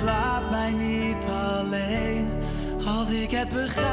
laat mij niet alleen als ik het begrijp.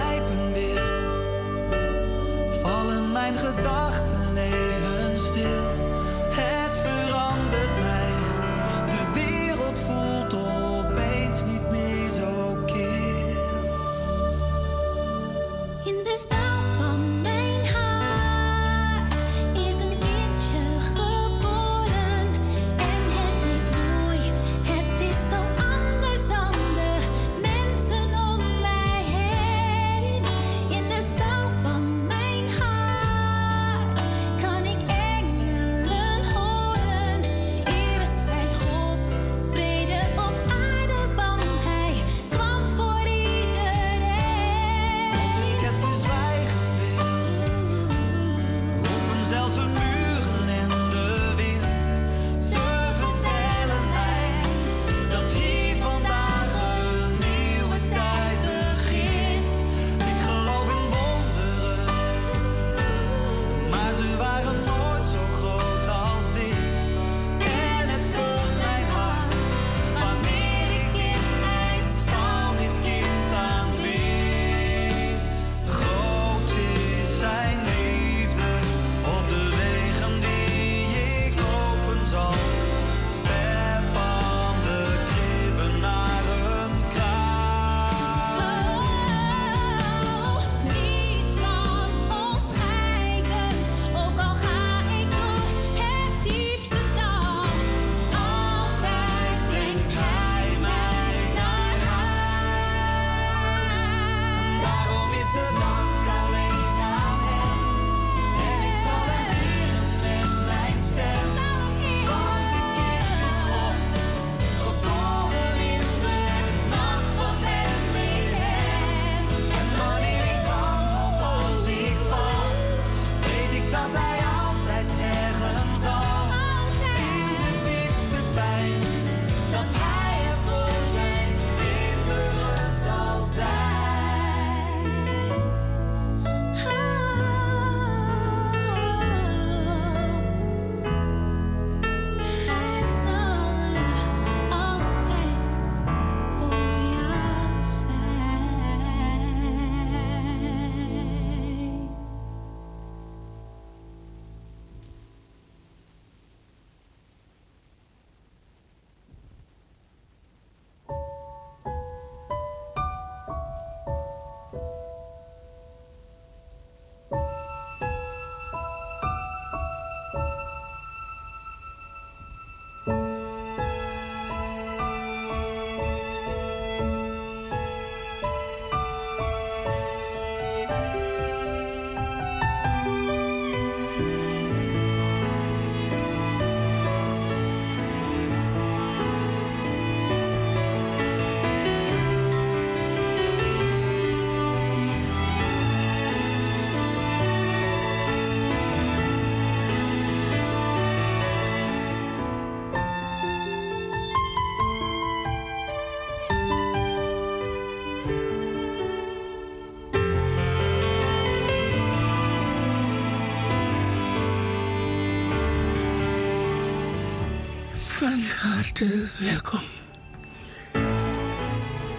Hartelijk welkom.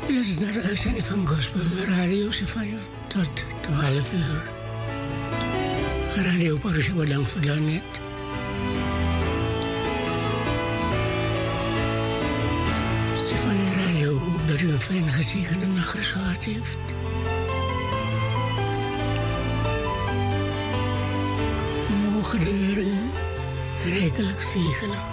Dit is naar de uitzending van Gospel Radio Sifaya tot 12 uur. Radio Parusha bedankt voor daarnet. Sifaya Radio hoopt dat u een fijne gezegende nacht gehad heeft. Mogen de Heer u rijkelijk zegenen.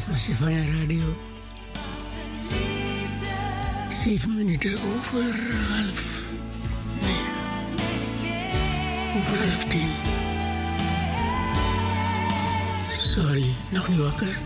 Fastefania Radio. Zeven minuten over half. Nee. Over half tien. Sorry, nog niet wakker.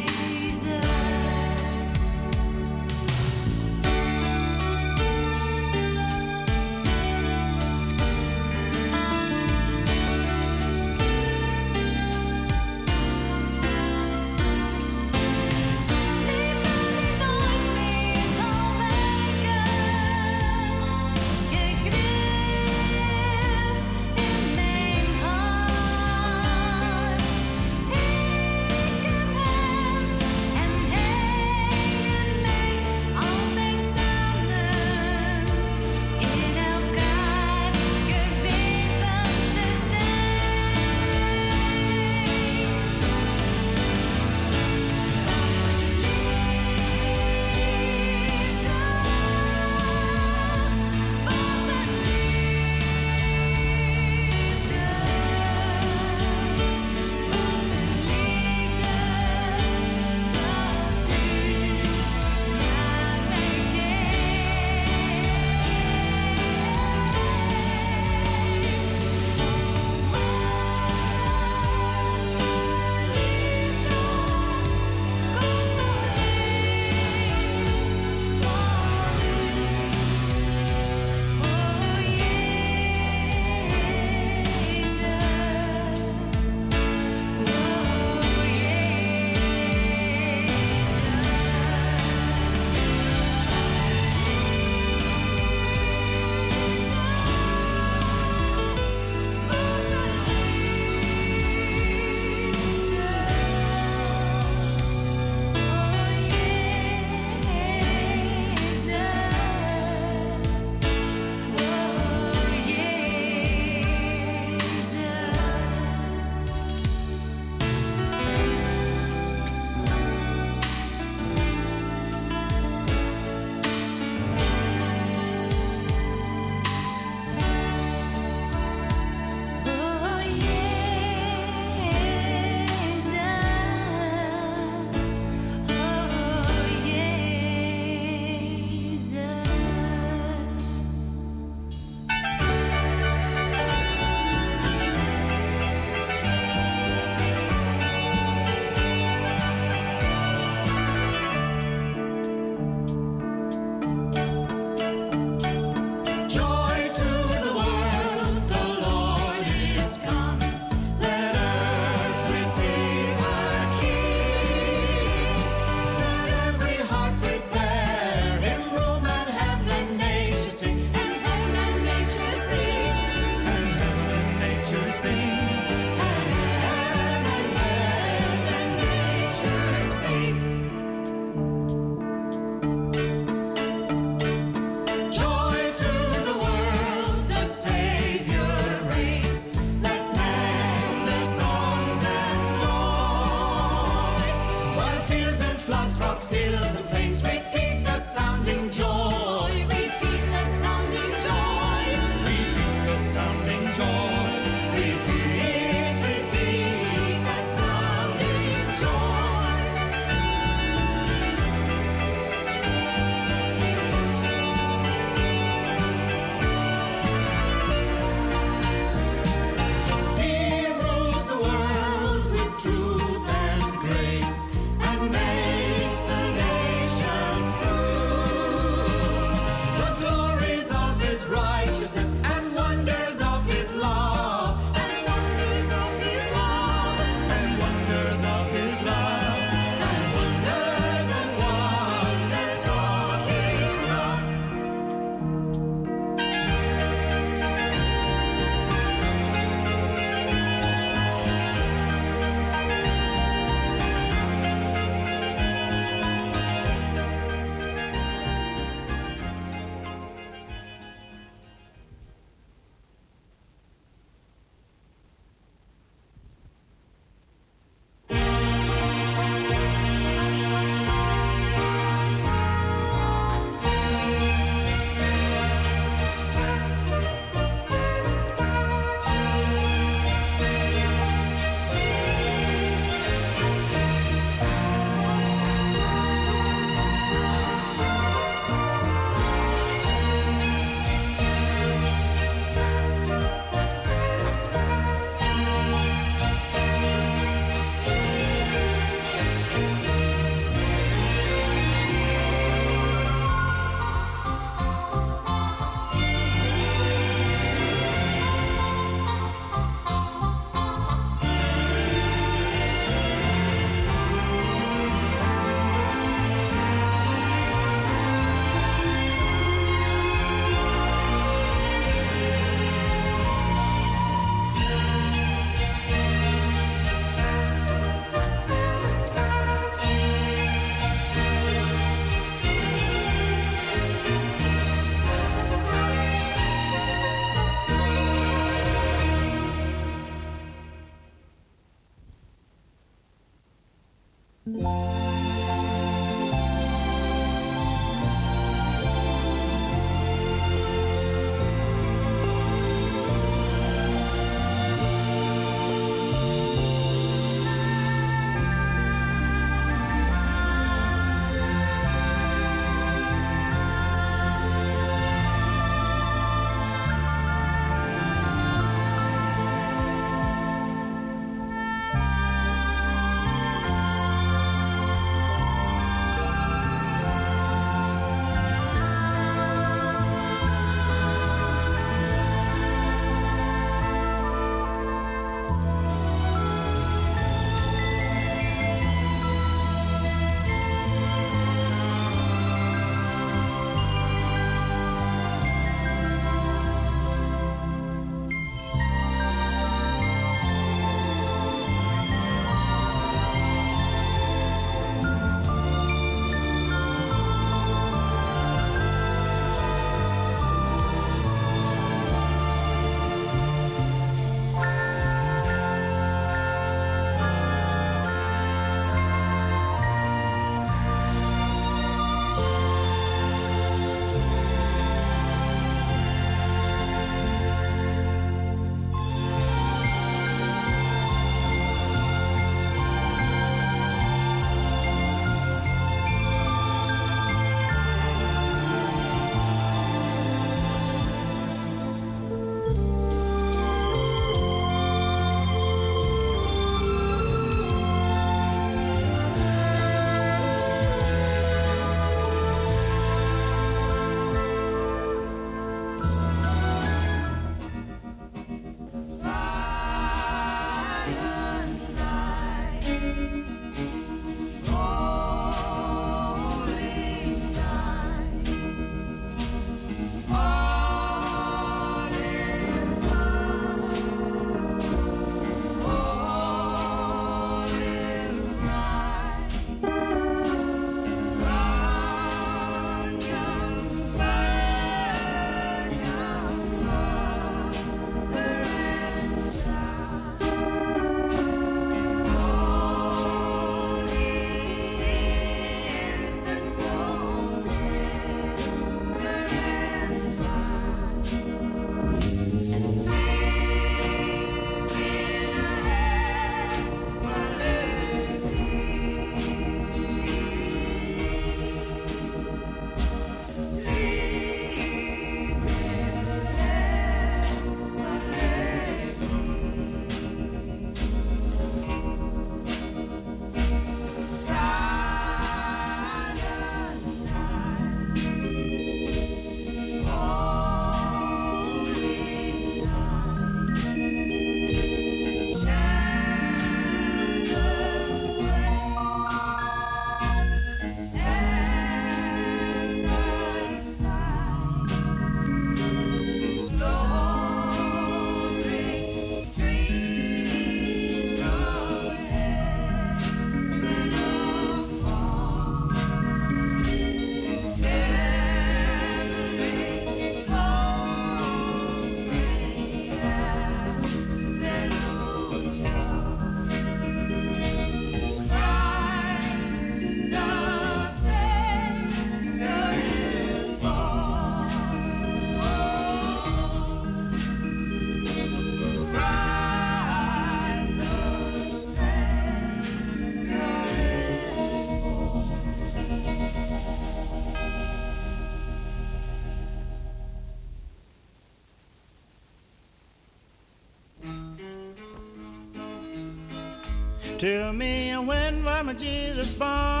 Tell me when was my Jesus born?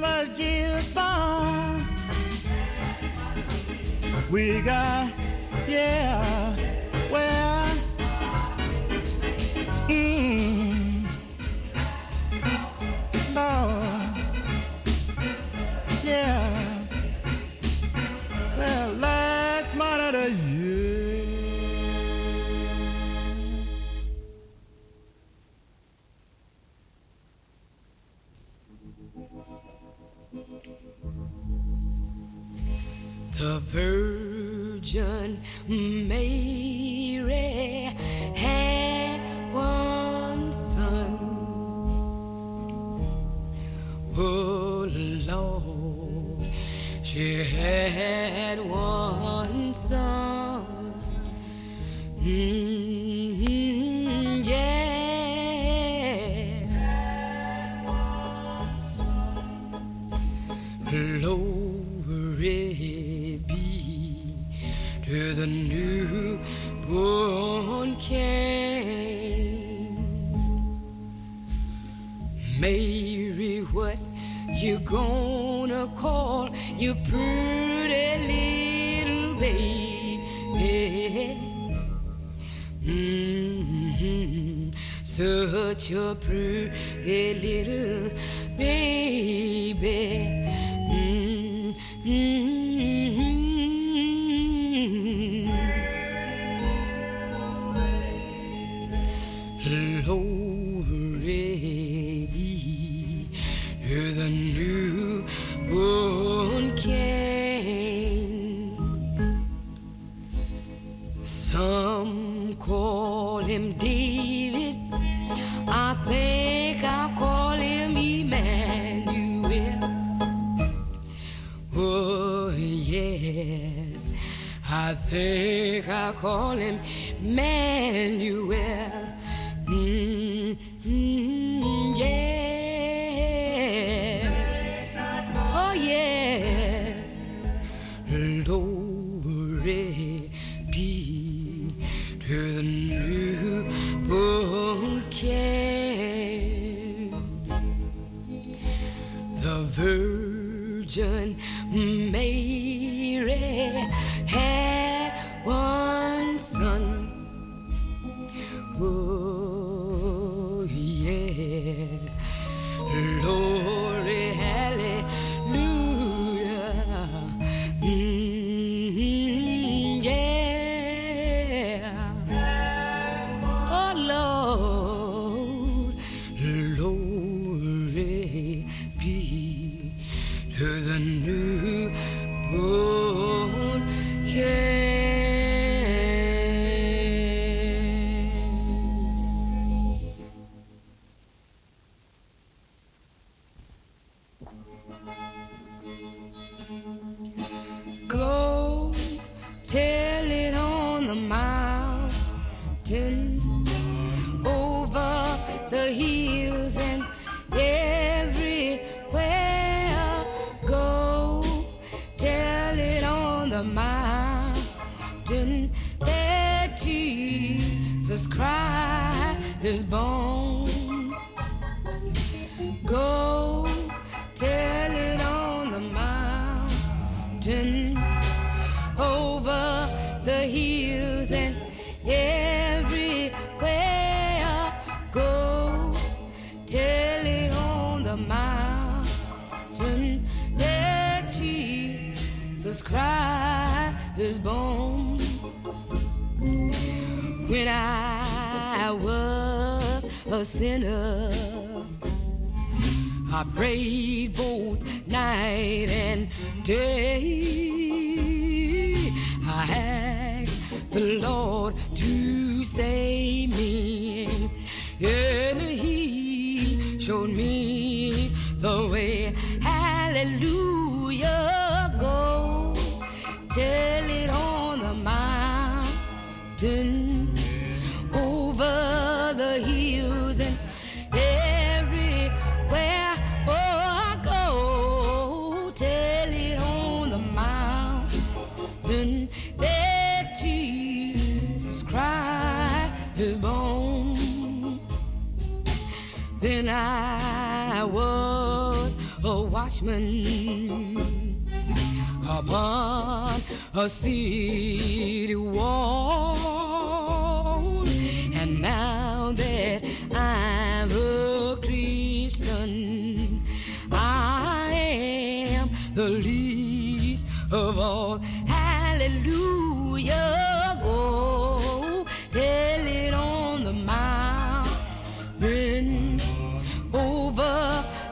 Born. We got, yeah.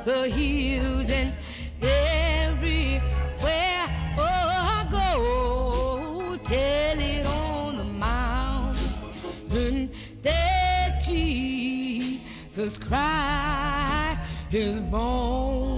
the hills and everywhere oh, I go. Tell it on the mountain that Jesus Christ is born.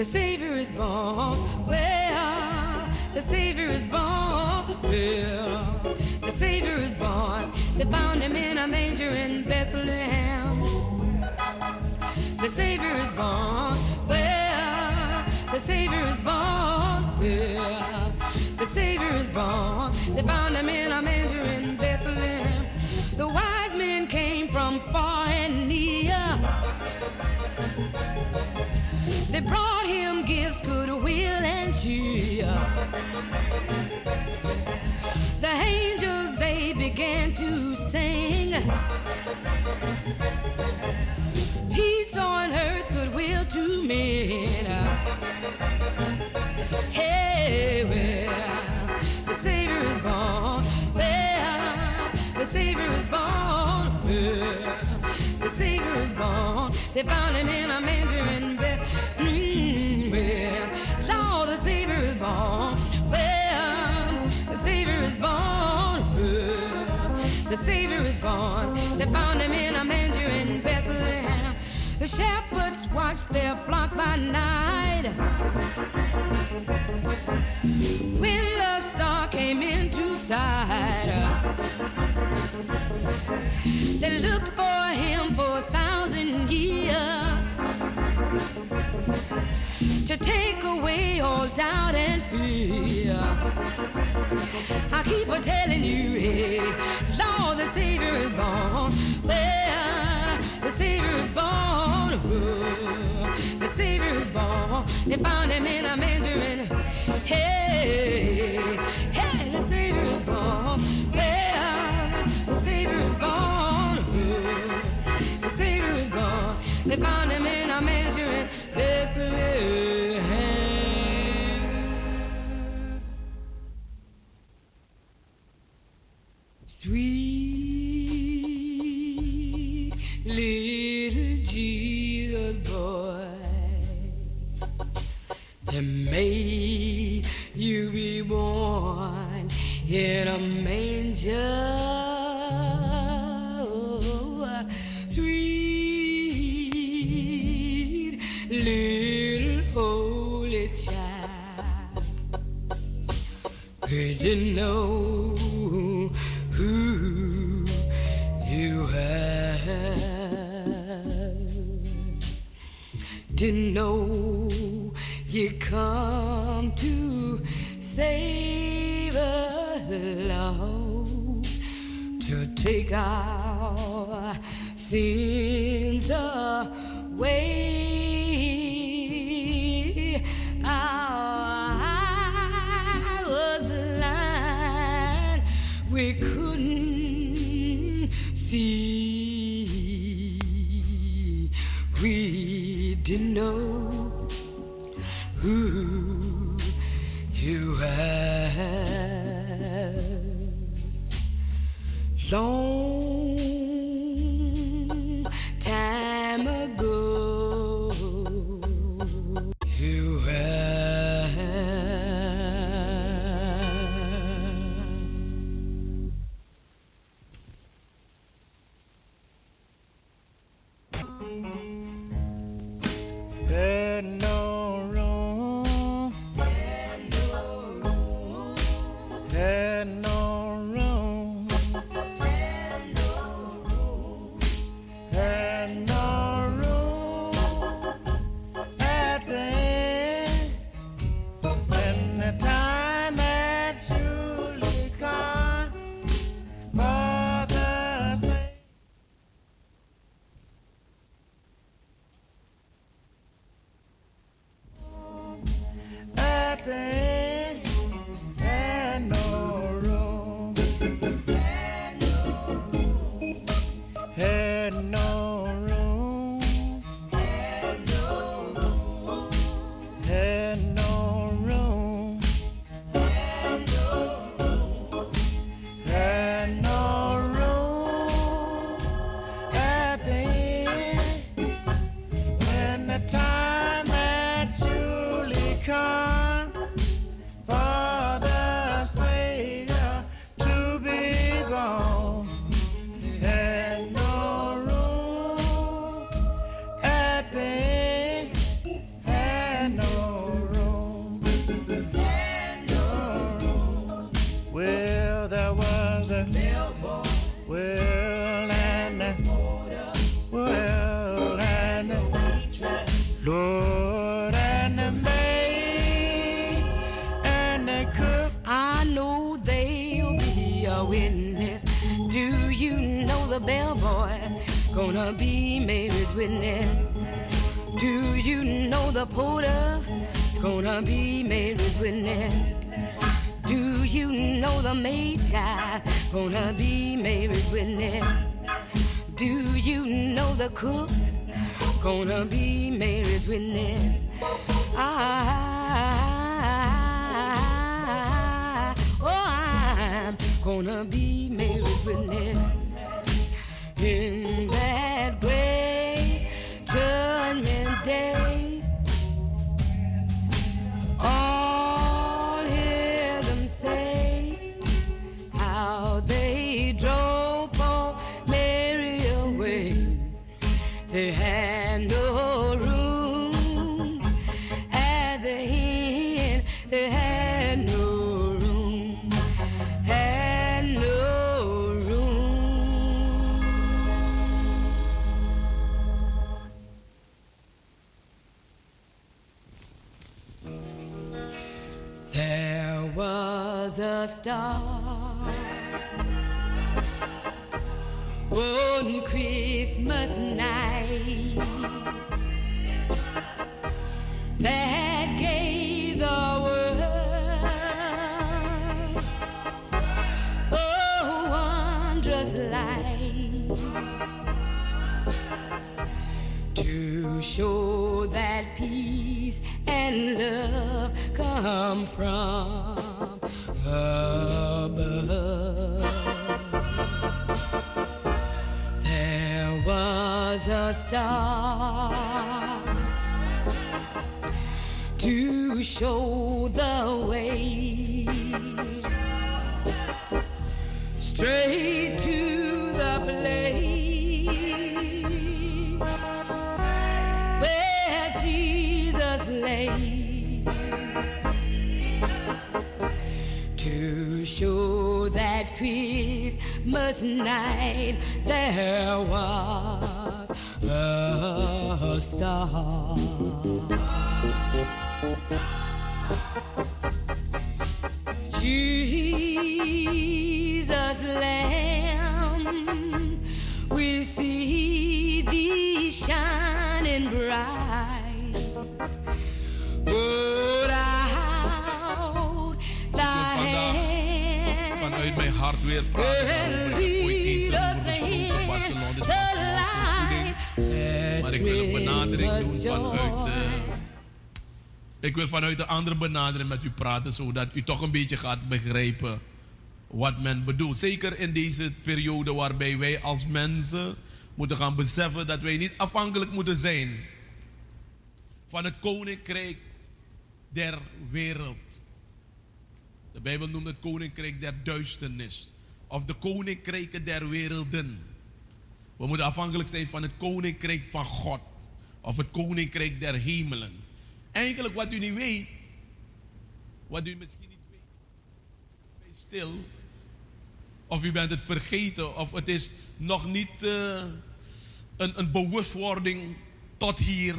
The Savior is born. Well, the Savior is born. Well, the Savior is born. They found him in a manger in Bethlehem. The Savior is born. They brought him gifts, goodwill, and cheer. The angels, they began to sing. Peace on earth, goodwill to men. Hey, well, the Savior is born. Well, the Savior is born. Well, the Savior is born. They found him in a manger Well, the Savior is born. The Savior is born. They found him in a manger in Bethlehem. The shepherds watched their flocks by night. When the star came into sight, they looked for him for a thousand years to take away all doubt and fear. I keep on telling you, hey, Lord, the Savior is born. Well, the Savior is born. Oh, the Savior is born. They found him in a manger and hey, hey, a manger. Sweet little holy child. Did you know who you have? Didn't know you come to save Lord, to take our sins away. I was blind, we couldn't see, we didn't know who you have long time ago. Lord and the maid and the cook. I know there'll be a witness. Do you know the bellboy gonna be Mary's witness? Do you know the porter is gonna be Mary's witness? Do you know the maid child gonna be Mary's witness? Do you know the cooks gonna be Mary's witness? I, oh, I'm gonna be Mary's witness in that star one Christmas night that gave the world a wondrous light to show that peace and love come from above. To show the way. Straight to the place where Jesus lay. To show that Christmas night there was a star. Jesus Lamb, we see thee shining bright. Put out thy hand Vanuit mijn hart weer praten ik wil een benadering doen vanuit. eh, ik wil vanuit een andere benadering met u praten, zodat u toch een beetje gaat begrijpen wat men bedoelt. Zeker in deze periode waarbij wij als mensen moeten gaan beseffen dat wij niet afhankelijk moeten zijn van het koninkrijk der wereld. De Bijbel noemt het koninkrijk der duisternis. Of de koninkrijken der werelden. We moeten afhankelijk zijn van het koninkrijk van God. Of het koninkrijk der hemelen. Eigenlijk wat u niet weet. Wat u misschien niet weet. Wees stil. Of u bent het vergeten. Of het is nog niet eh, een, een bewustwording tot hier.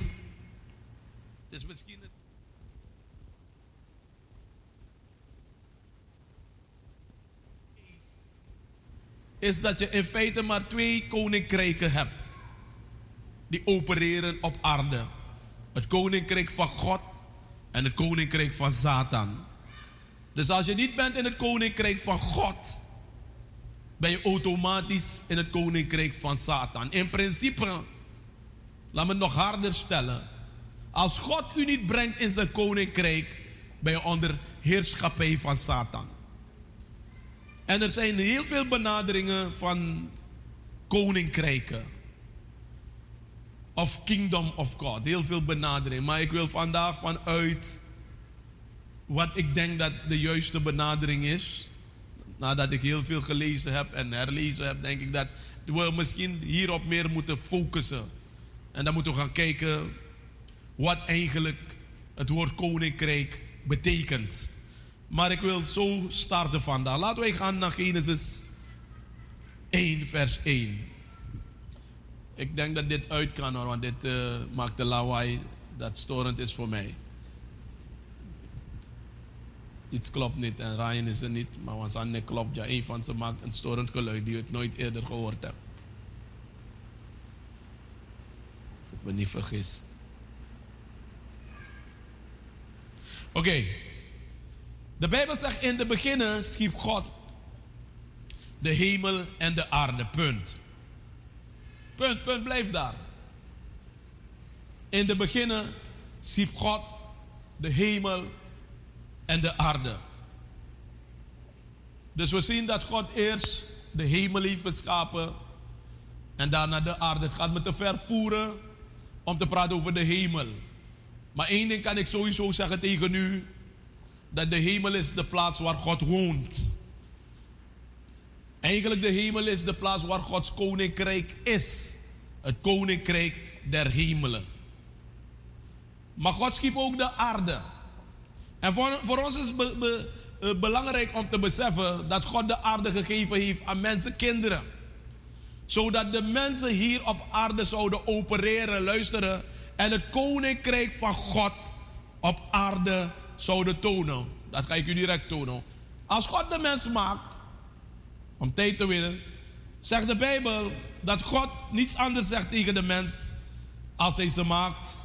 Het is misschien het is dat je in feite maar twee koninkrijken hebt. Die opereren op aarde. Het koninkrijk van God en het koninkrijk van Satan. Dus als je niet bent in het koninkrijk van God, ben je automatisch in het koninkrijk van Satan. In principe, laat me het nog harder stellen. Als God u niet brengt in zijn koninkrijk, ben je onder heerschappij van Satan. En er zijn heel veel benaderingen van koninkrijken. Of kingdom of God. Heel veel benaderingen. Maar ik wil vandaag vanuit wat ik denk dat de juiste benadering is. Nadat ik heel veel gelezen heb en herlezen heb, denk ik dat we misschien hierop meer moeten focussen. En dan moeten we gaan kijken wat eigenlijk het woord koninkrijk betekent. Maar ik wil zo starten vandaag. Laten we gaan naar Genesis 1, vers 1. Ik denk dat dit uit kan hoor, want dit uh, maakt de lawaai dat storend is voor mij. Iets klopt niet en Ryan is er niet, maar wanneer klopt ja, een van ze maakt een storend geluid die het nooit eerder gehoord hebt. Ik ben niet vergist. Oké. De Bijbel zegt in de beginnen schiep God de hemel en de aarde. Punt. Punt, punt, blijf daar. In de beginnen schiep God de hemel en de aarde. Dus we zien dat God eerst de hemel heeft geschapen en daarna de aarde. Het gaat me te ver voeren om te praten over de hemel. Maar één ding kan ik sowieso zeggen tegen u dat de hemel is de plaats waar God woont. Eigenlijk de hemel is de plaats waar Gods koninkrijk is. Het koninkrijk der hemelen. Maar God schiep ook de aarde. En voor, voor ons is uh, belangrijk om te beseffen dat God de aarde gegeven heeft aan mensen, kinderen. Zodat de mensen hier op aarde zouden opereren, luisteren. En het koninkrijk van God op aarde zouden tonen. Dat ga ik u direct tonen. Als God de mens maakt, om tijd te winnen, zegt de Bijbel dat God niets anders zegt tegen de mens als hij ze maakt.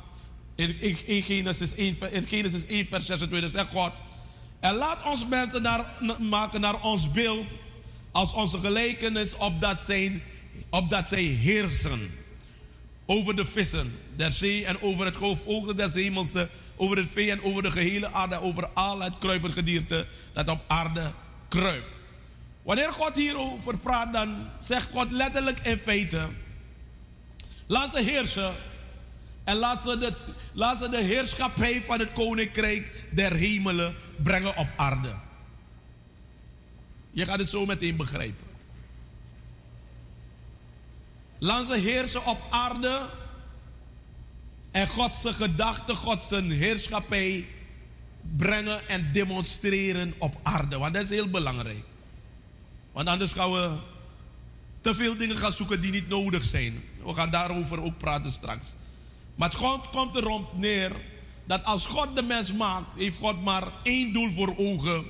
In, in, Genesis, 1, in Genesis 1, vers 26 zegt God: En laat ons mensen naar, maken naar ons beeld, als onze gelijkenis, opdat zij, zij heersen over de vissen der zee en over het hoofdogen des hemelse over het vee en over de gehele aarde, over al het kruipend gedierte dat op aarde kruipt. Wanneer God hierover praat, dan zegt God letterlijk in feite: laat ze heersen en laat ze, de, laat ze de heerschappij van het koninkrijk der hemelen brengen op aarde. Je gaat het zo meteen begrijpen. Laat ze heersen op aarde. En God zijn gedachten, God zijn heerschappij brengen en demonstreren op aarde. Want dat is heel belangrijk. Want anders gaan we te veel dingen gaan zoeken die niet nodig zijn. We gaan daarover ook praten straks. Maar het komt, komt erop neer dat als God de mens maakt, heeft God maar één doel voor ogen.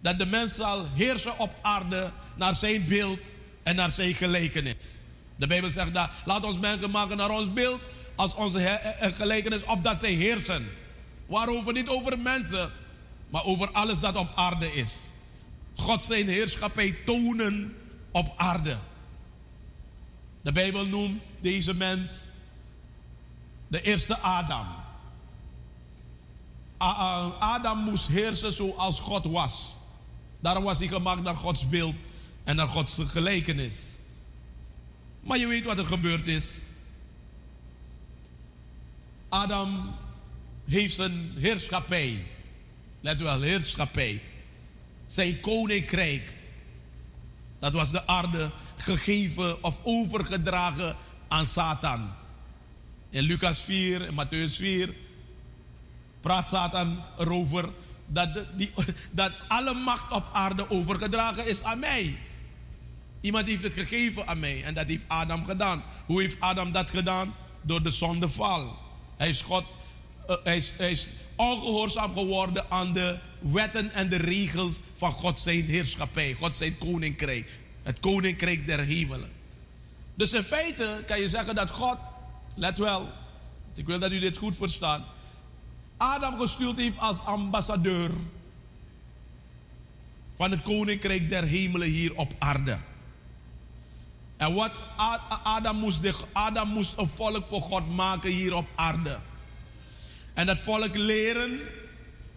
Dat de mens zal heersen op aarde naar zijn beeld en naar zijn gelijkenis. De Bijbel zegt dat, laat ons mensen maken naar ons beeld, als onze he- eh, gelijkenis, opdat zij heersen. Waarover? Niet over mensen, maar over alles dat op aarde is. God zijn heerschappij tonen op aarde. De Bijbel noemt deze mens de eerste Adam. Adam moest heersen zoals God was. Daarom was hij gemaakt naar Gods beeld en naar Gods gelijkenis. Maar je weet wat er gebeurd is. Adam heeft zijn heerschappij. Let wel, heerschappij. Zijn koninkrijk. Dat was de aarde gegeven of overgedragen aan Satan. In Lucas 4 en Matthäus 4 praat Satan erover dat, die, dat alle macht op aarde overgedragen is aan mij. Iemand heeft het gegeven aan mij en dat heeft Adam gedaan. Hoe heeft Adam dat gedaan? Door de zondeval. Hij is, God, eh, hij is, ongehoorzaam geworden aan de wetten en de regels van God zijn heerschappij, God zijn koninkrijk. Het koninkrijk der hemelen. Dus in feite kan je zeggen dat God, let wel, ik wil dat u dit goed verstaat, Adam gestuurd heeft als ambassadeur van het koninkrijk der hemelen hier op aarde. En wat Adam moest, Adam moest een volk voor God maken hier op aarde. En dat volk leren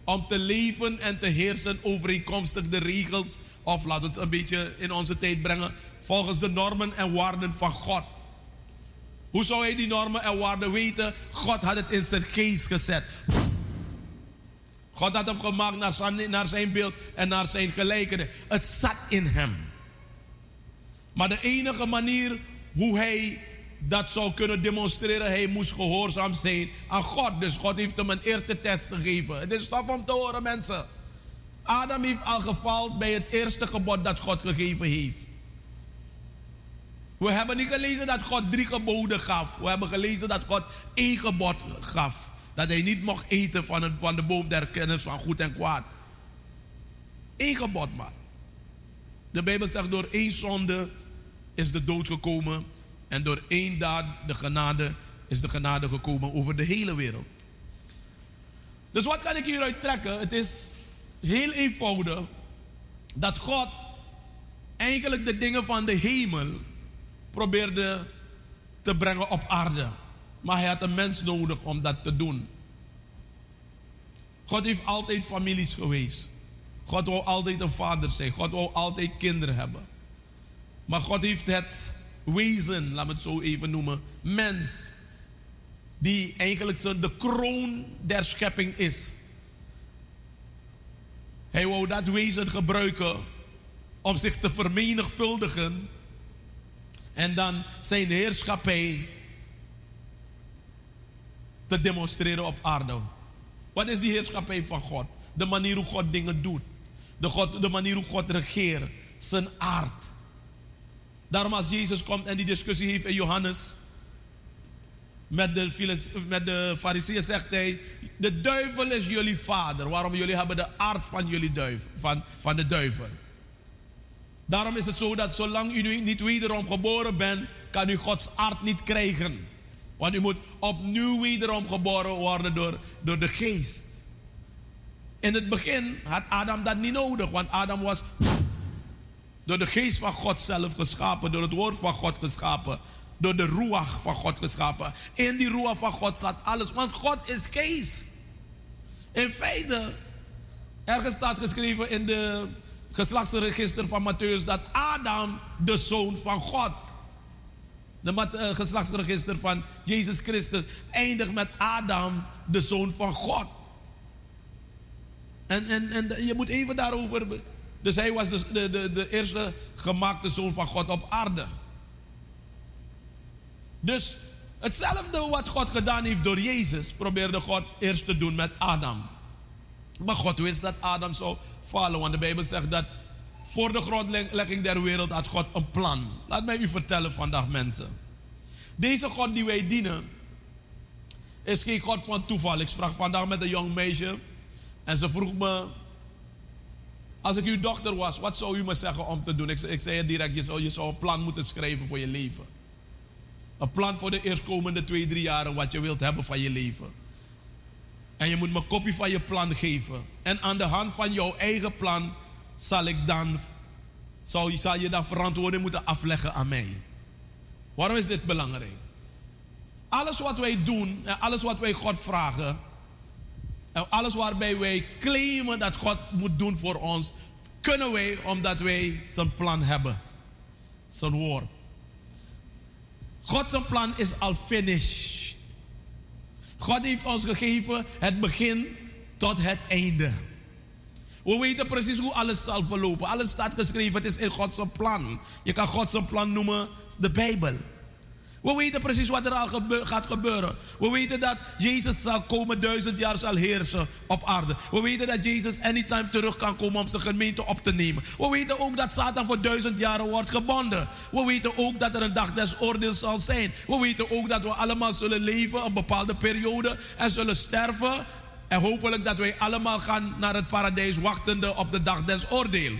om te leven en te heersen overeenkomstig de regels, of laten we het een beetje in onze tijd brengen, volgens de normen en waarden van God. Hoe zou hij die normen en waarden weten? God had het in zijn geest gezet. God had hem gemaakt naar zijn, naar zijn beeld en naar zijn gelijkenis. Het zat in hem. Maar de enige manier hoe hij dat zou kunnen demonstreren, hij moest gehoorzaam zijn aan God. Dus God heeft hem een eerste test gegeven. Het is tof om te horen, mensen. Adam heeft al gefaald bij het eerste gebod dat God gegeven heeft. We hebben niet gelezen dat God drie geboden gaf. We hebben gelezen dat God één gebod gaf. Dat hij niet mocht eten van, het, van de boom der kennis van goed en kwaad. Eén gebod maar. De Bijbel zegt door één zonde is de dood gekomen. En door één daad de genade is de genade gekomen over de hele wereld. Dus wat kan ik hieruit trekken? Het is heel eenvoudig dat God eigenlijk de dingen van de hemel probeerde te brengen op aarde. Maar hij had een mens nodig om dat te doen. God heeft altijd families geweest. God wil altijd een vader zijn. God wil altijd kinderen hebben. Maar God heeft het wezen, laat me het zo even noemen, mens, die eigenlijk de kroon der schepping is. Hij wou dat wezen gebruiken om zich te vermenigvuldigen en dan zijn heerschappij te demonstreren op aarde. Wat is die heerschappij van God? De manier hoe God dingen doet. De, God, de manier hoe God regeert. Zijn aard. Daarom als Jezus komt en die discussie heeft in Johannes met de, met de fariseeën zegt hij, de duivel is jullie vader. Waarom? Jullie hebben de aard van jullie duif, van, van de duivel. Daarom is het zo dat zolang u niet wederom geboren bent, kan u Gods aard niet krijgen. Want u moet opnieuw wederom geboren worden door, door de geest. In het begin had Adam dat niet nodig, want Adam was door de geest van God zelf geschapen, door het woord van God geschapen, door de ruach van God geschapen. In die ruach van God zat alles, want God is geest. In feite, ergens staat geschreven in de geslachtsregister van Matthäus dat Adam de zoon van God. De eh, geslachtsregister van Jezus Christus eindigt met Adam, de zoon van God. En, en, en je moet even daarover. Dus hij was de, de, de, de eerste gemaakte zoon van God op aarde. Dus hetzelfde wat God gedaan heeft door Jezus, probeerde God eerst te doen met Adam. Maar God wist dat Adam zou vallen, want de Bijbel zegt dat voor de grondlegging der wereld had God een plan. Laat mij u vertellen vandaag mensen. Deze God die wij dienen, is geen God van toeval. Ik sprak vandaag met een jong meisje en ze vroeg me, als ik uw dochter was, wat zou u me zeggen om te doen? Ik, ik zei direct, je zou, je zou een plan moeten schrijven voor je leven. Een plan voor de eerstkomende twee, drie jaren wat je wilt hebben van je leven. En je moet me een kopie van je plan geven. En aan de hand van jouw eigen plan zal ik dan, zal, zal je dan verantwoording moeten afleggen aan mij. Waarom is dit belangrijk? Alles wat wij doen en alles wat wij God vragen, alles waarbij wij claimen dat God moet doen voor ons, kunnen wij omdat wij zijn plan hebben. Zijn woord. Gods plan is al finished. God heeft ons gegeven het begin tot het einde. We weten precies hoe alles zal verlopen. Alles staat geschreven, het is in Gods plan. Je kan Gods plan noemen de Bijbel. We weten precies wat er al gaat gebeuren. We weten dat Jezus zal komen, duizend jaar zal heersen op aarde. We weten dat Jezus anytime terug kan komen om zijn gemeente op te nemen. We weten ook dat Satan voor duizend jaren wordt gebonden. We weten ook dat er een dag des oordeels zal zijn. We weten ook dat we allemaal zullen leven een bepaalde periode en zullen sterven. En hopelijk dat wij allemaal gaan naar het paradijs wachtende op de dag des oordeel.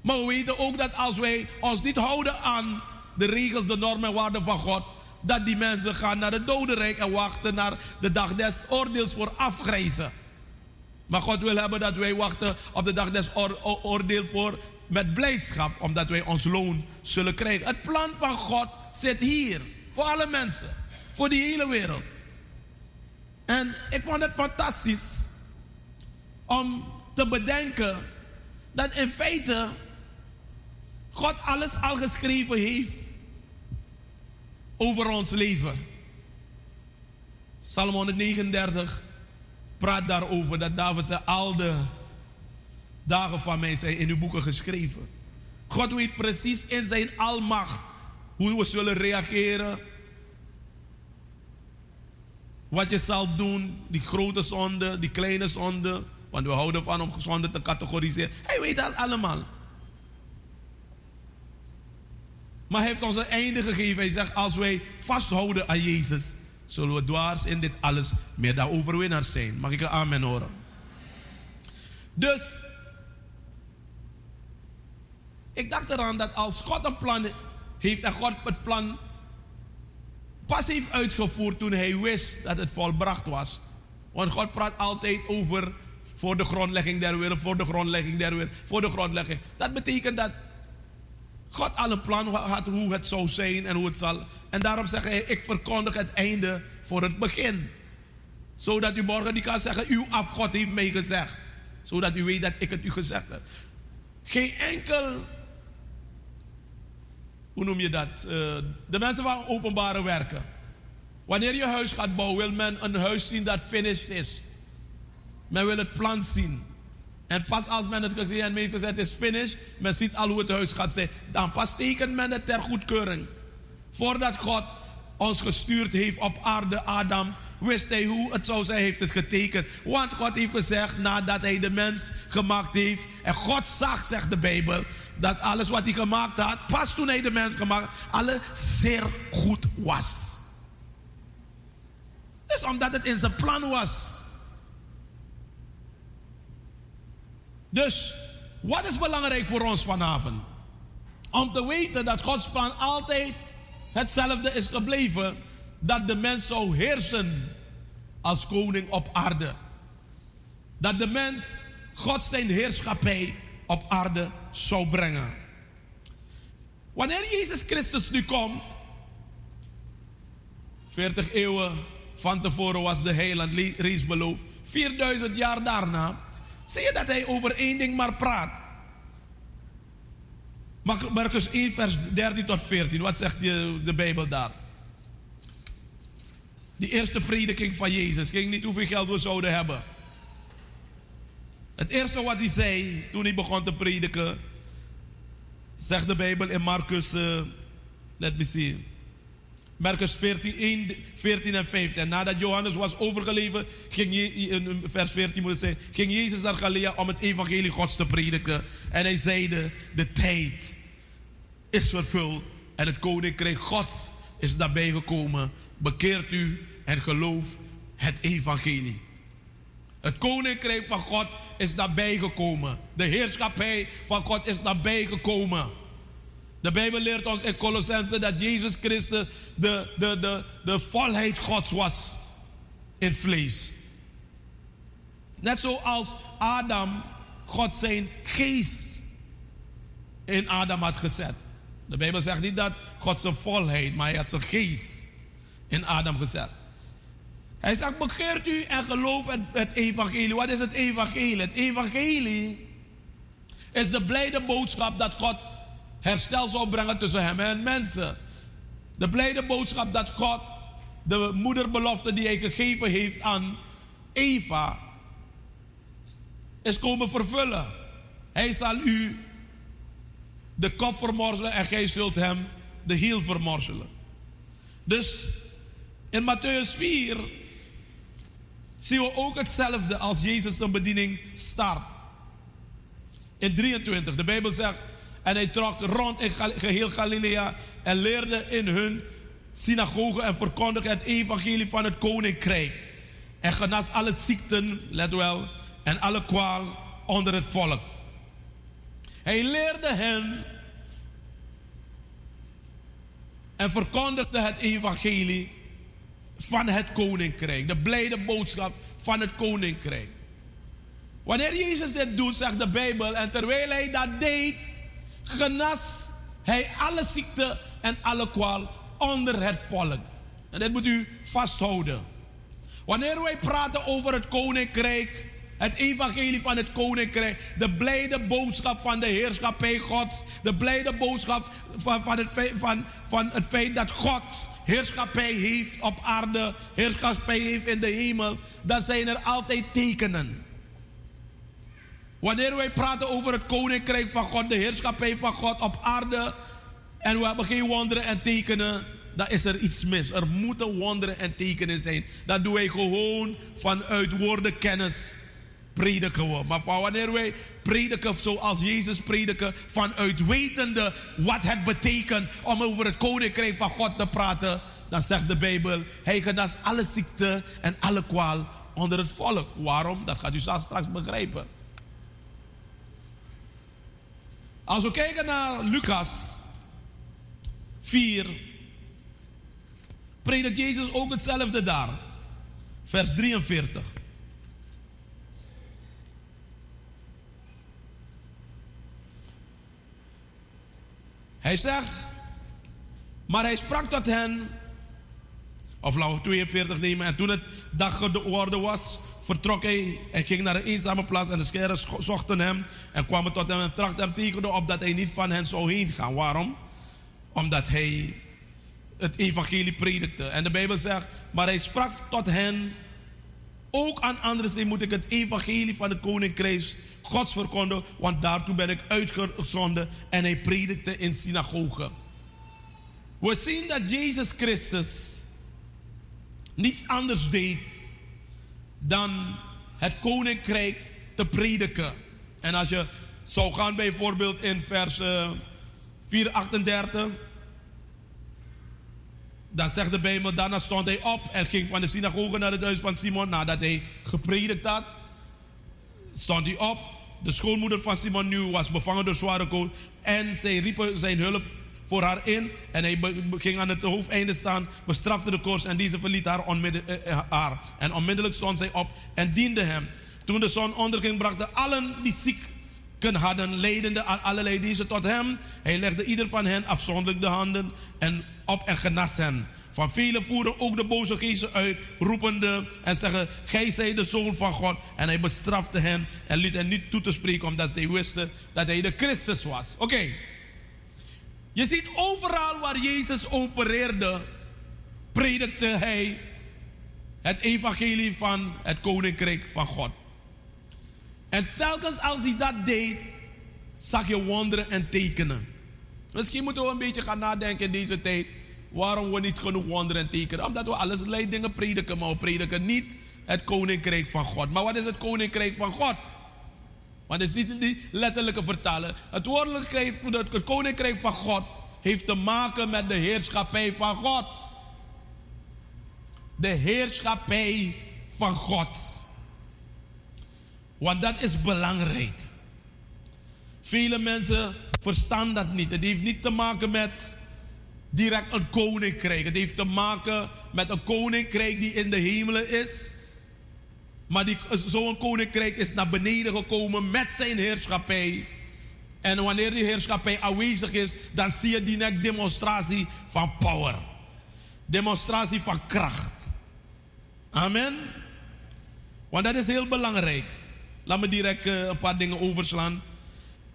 Maar we weten ook dat als wij ons niet houden aan de regels, de normen en waarden van God, dat die mensen gaan naar het dodenrijk en wachten naar de dag des oordeels voor afgrijzen. Maar God wil hebben dat wij wachten op de dag des oordeel voor met blijdschap, omdat wij ons loon zullen krijgen. Het plan van God zit hier, voor alle mensen, voor die hele wereld. En ik vond het fantastisch om te bedenken dat in feite God alles al geschreven heeft over ons leven. Psalm 139 praat daarover dat David zei, al de dagen van mij zijn in uw boeken geschreven. God weet precies in zijn almacht hoe we zullen reageren. Wat je zal doen, die grote zonde, die kleine zonde. Want we houden van om zonde te categoriseren. Hij weet dat allemaal. Maar hij heeft ons een einde gegeven. Hij zegt, als wij vasthouden aan Jezus, zullen we dwars in dit alles meer dan overwinnaars zijn. Mag ik een amen horen? Dus, ik dacht eraan dat als God een plan heeft en God het plan pas heeft uitgevoerd toen hij wist dat het volbracht was. Want God praat altijd over voor de grondlegging der wereld, voor de grondlegging der wereld, voor de grondlegging. Dat betekent dat God al een plan had hoe het zou zijn en hoe het zal. En daarom zeg hij, ik verkondig het einde voor het begin. Zodat u morgen niet kan zeggen, uw afgod heeft mij gezegd. Zodat u weet dat ik het u gezegd heb. Geen enkel, hoe noem je dat? Uh, de mensen van openbare werken. Wanneer je huis gaat bouwen, wil men een huis zien dat finished is. Men wil het plan zien. En pas als men het gekregen en meegezet is finished, men ziet al hoe het huis gaat zijn, dan pas tekent men het ter goedkeuring. Voordat God ons gestuurd heeft op aarde, Adam, wist hij hoe het zou zijn, heeft het getekend. Want God heeft gezegd, nadat hij de mens gemaakt heeft, en God zag, zegt de Bijbel, dat alles wat hij gemaakt had, pas toen hij de mens gemaakt alles zeer goed was. Dus omdat het in zijn plan was. Dus wat is belangrijk voor ons vanavond? Om te weten dat Gods plan altijd hetzelfde is gebleven. Dat de mens zou heersen als koning op aarde. Dat de mens God zijn heerschappij op aarde zou brengen. Wanneer Jezus Christus nu komt, 40 eeuwen van tevoren was de heiland reeds beloofd. 4000 jaar daarna Zie je dat hij over één ding maar praat? Marcus 1, vers 13 tot 14. Wat zegt de, de Bijbel daar? Die eerste prediking van Jezus ging niet hoeveel geld we zouden hebben. Het eerste wat hij zei toen hij begon te prediken, zegt de Bijbel in Marcus, uh, let me see. Marcus 14, 1, 14 en 15. En nadat Johannes was overgeleverd, ging je, vers 14 moet het zijn, ging Jezus naar Galilea om het evangelie Gods te prediken. En hij zeide, de tijd is vervuld en het koninkrijk Gods is nabij gekomen. Bekeert u en geloof het evangelie. Het koninkrijk van God is nabij gekomen. De heerschappij van God is nabij gekomen. De Bijbel leert ons in Colossense dat Jezus Christus de, de, de, de volheid Gods was in vlees. Net zoals Adam God zijn geest in Adam had gezet. De Bijbel zegt niet dat God zijn volheid, maar hij had zijn geest in Adam gezet. Hij zegt, begeert u en geloof het, het evangelie. Wat is het evangelie? Het evangelie is de blijde boodschap dat God herstel zou brengen tussen hem en mensen. De blijde boodschap dat God de moederbelofte die hij gegeven heeft aan Eva is komen vervullen. Hij zal u de kop vermorzelen en gij zult hem de hiel vermorzelen. Dus in Matthäus 4 zien we ook hetzelfde als Jezus zijn bediening start. In 23, de Bijbel zegt, en hij trok rond in geheel Galilea en leerde in hun synagogen en verkondigde het evangelie van het koninkrijk. En genas alle ziekten, let wel, en alle kwaal onder het volk. Hij leerde hen en verkondigde het evangelie van het koninkrijk. De blijde boodschap van het koninkrijk. Wanneer Jezus dit doet, zegt de Bijbel, en terwijl hij dat deed, genas hij alle ziekte en alle kwaal onder het volk. En dit moet u vasthouden. Wanneer wij praten over het koninkrijk, het evangelie van het koninkrijk, de blijde boodschap van de heerschappij Gods, de blijde boodschap van, van, het, feit, van, van het feit dat God heerschappij heeft op aarde, heerschappij heeft in de hemel, dan zijn er altijd tekenen. Wanneer wij praten over het koninkrijk van God, de heerschappij van God op aarde, en we hebben geen wonderen en tekenen, dan is er iets mis. Er moeten wonderen en tekenen zijn. Dat doen wij gewoon vanuit woordenkennis prediken we. Maar van wanneer wij prediken zoals Jezus prediken, vanuit wetende wat het betekent om over het koninkrijk van God te praten, dan zegt de Bijbel, hij genas alle ziekte en alle kwaal onder het volk. Waarom? Dat gaat u straks begrijpen. Als we kijken naar Lucas 4, predikt Jezus ook hetzelfde daar. Vers 43. Hij zegt, maar hij sprak tot hen, of laten we 42 nemen, en toen het dag geworden was, vertrok hij en ging naar een eenzame plaats en de scheren zochten hem en kwamen tot hem en trachten hem tegen opdat hij niet van hen zou heen gaan. Waarom? Omdat hij het evangelie predikte. En de Bijbel zegt, maar hij sprak tot hen, ook aan anderen moet ik het evangelie van het koninkrijk Gods verkondigen, want daartoe ben ik uitgezonden en hij predikte in synagogen. We zien dat Jezus Christus niets anders deed dan het koninkrijk te prediken. En als je zou gaan bijvoorbeeld in vers uh, 438, dan zegt de Bijbel, daarna stond hij op en ging van de synagoge naar het huis van Simon nadat hij gepredikt had. Stond hij op. De schoonmoeder van Simon nu was bevangen door zware kool en zij riepen zijn hulp voor haar in. En hij ging aan het hoofdeinde staan, bestrafte de koers en deze verliet haar, eh, haar. En onmiddellijk stond zij op en diende hem. Toen de zon onderging, brachten allen die zieken hadden, leidende aan allerlei diensten tot hem. Hij legde ieder van hen afzonderlijk de handen en op en genas hen. Van velen voeren ook de boze geesten uit, roepende en zeggen: Gij zijt de zoon van God. En hij bestrafte hen en liet hen niet toe te spreken, omdat zij wisten dat hij de Christus was. Oké. Je ziet overal waar Jezus opereerde, predikte hij het evangelie van het koninkrijk van God. En telkens als hij dat deed, zag je wonderen en tekenen. Misschien moeten we een beetje gaan nadenken in deze tijd. waarom we niet genoeg wonderen en tekenen. Omdat we alles allerlei dingen prediken, maar we prediken niet het koninkrijk van God. Maar wat is het koninkrijk van God? Want het is niet die letterlijke vertalen. Het woordelijk het koninkrijk van God heeft te maken met de heerschappij van God. De heerschappij van God. Want dat is belangrijk. Vele mensen verstaan dat niet. Het heeft niet te maken met direct een koninkrijk. Het heeft te maken met een koninkrijk die in de hemelen is. Maar zo'n koninkrijk is naar beneden gekomen met zijn heerschappij. En wanneer die heerschappij aanwezig is, dan zie je die demonstratie van power. Demonstratie van kracht. Amen. Want dat is heel belangrijk. Laat me direct eh, een paar dingen overslaan.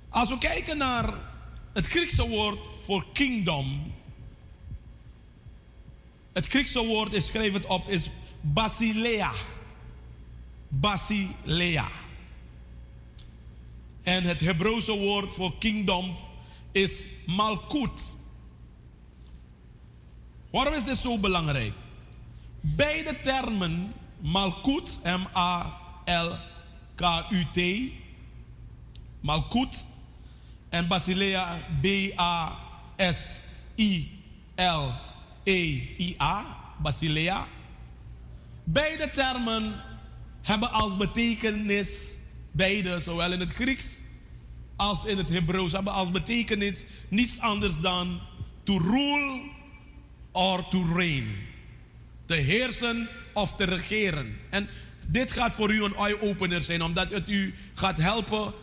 Als we kijken naar het Griekse woord voor kingdom. Het Griekse woord, ik schrijf het op, is basilea. Basilea. En het Hebreeuwse woord voor kingdom is malkut. Waarom is dit zo belangrijk? Beide termen, malkut, M-A-L-K-U-T, malkut, en Basilea, B-A-S-I-L-E-I-A, Basilea. Beide termen hebben als betekenis, beide, zowel in het Grieks als in het Hebreeuws, hebben als betekenis niets anders dan to rule or to reign. Te heersen of te regeren. En dit gaat voor u een eye-opener zijn, omdat het u gaat helpen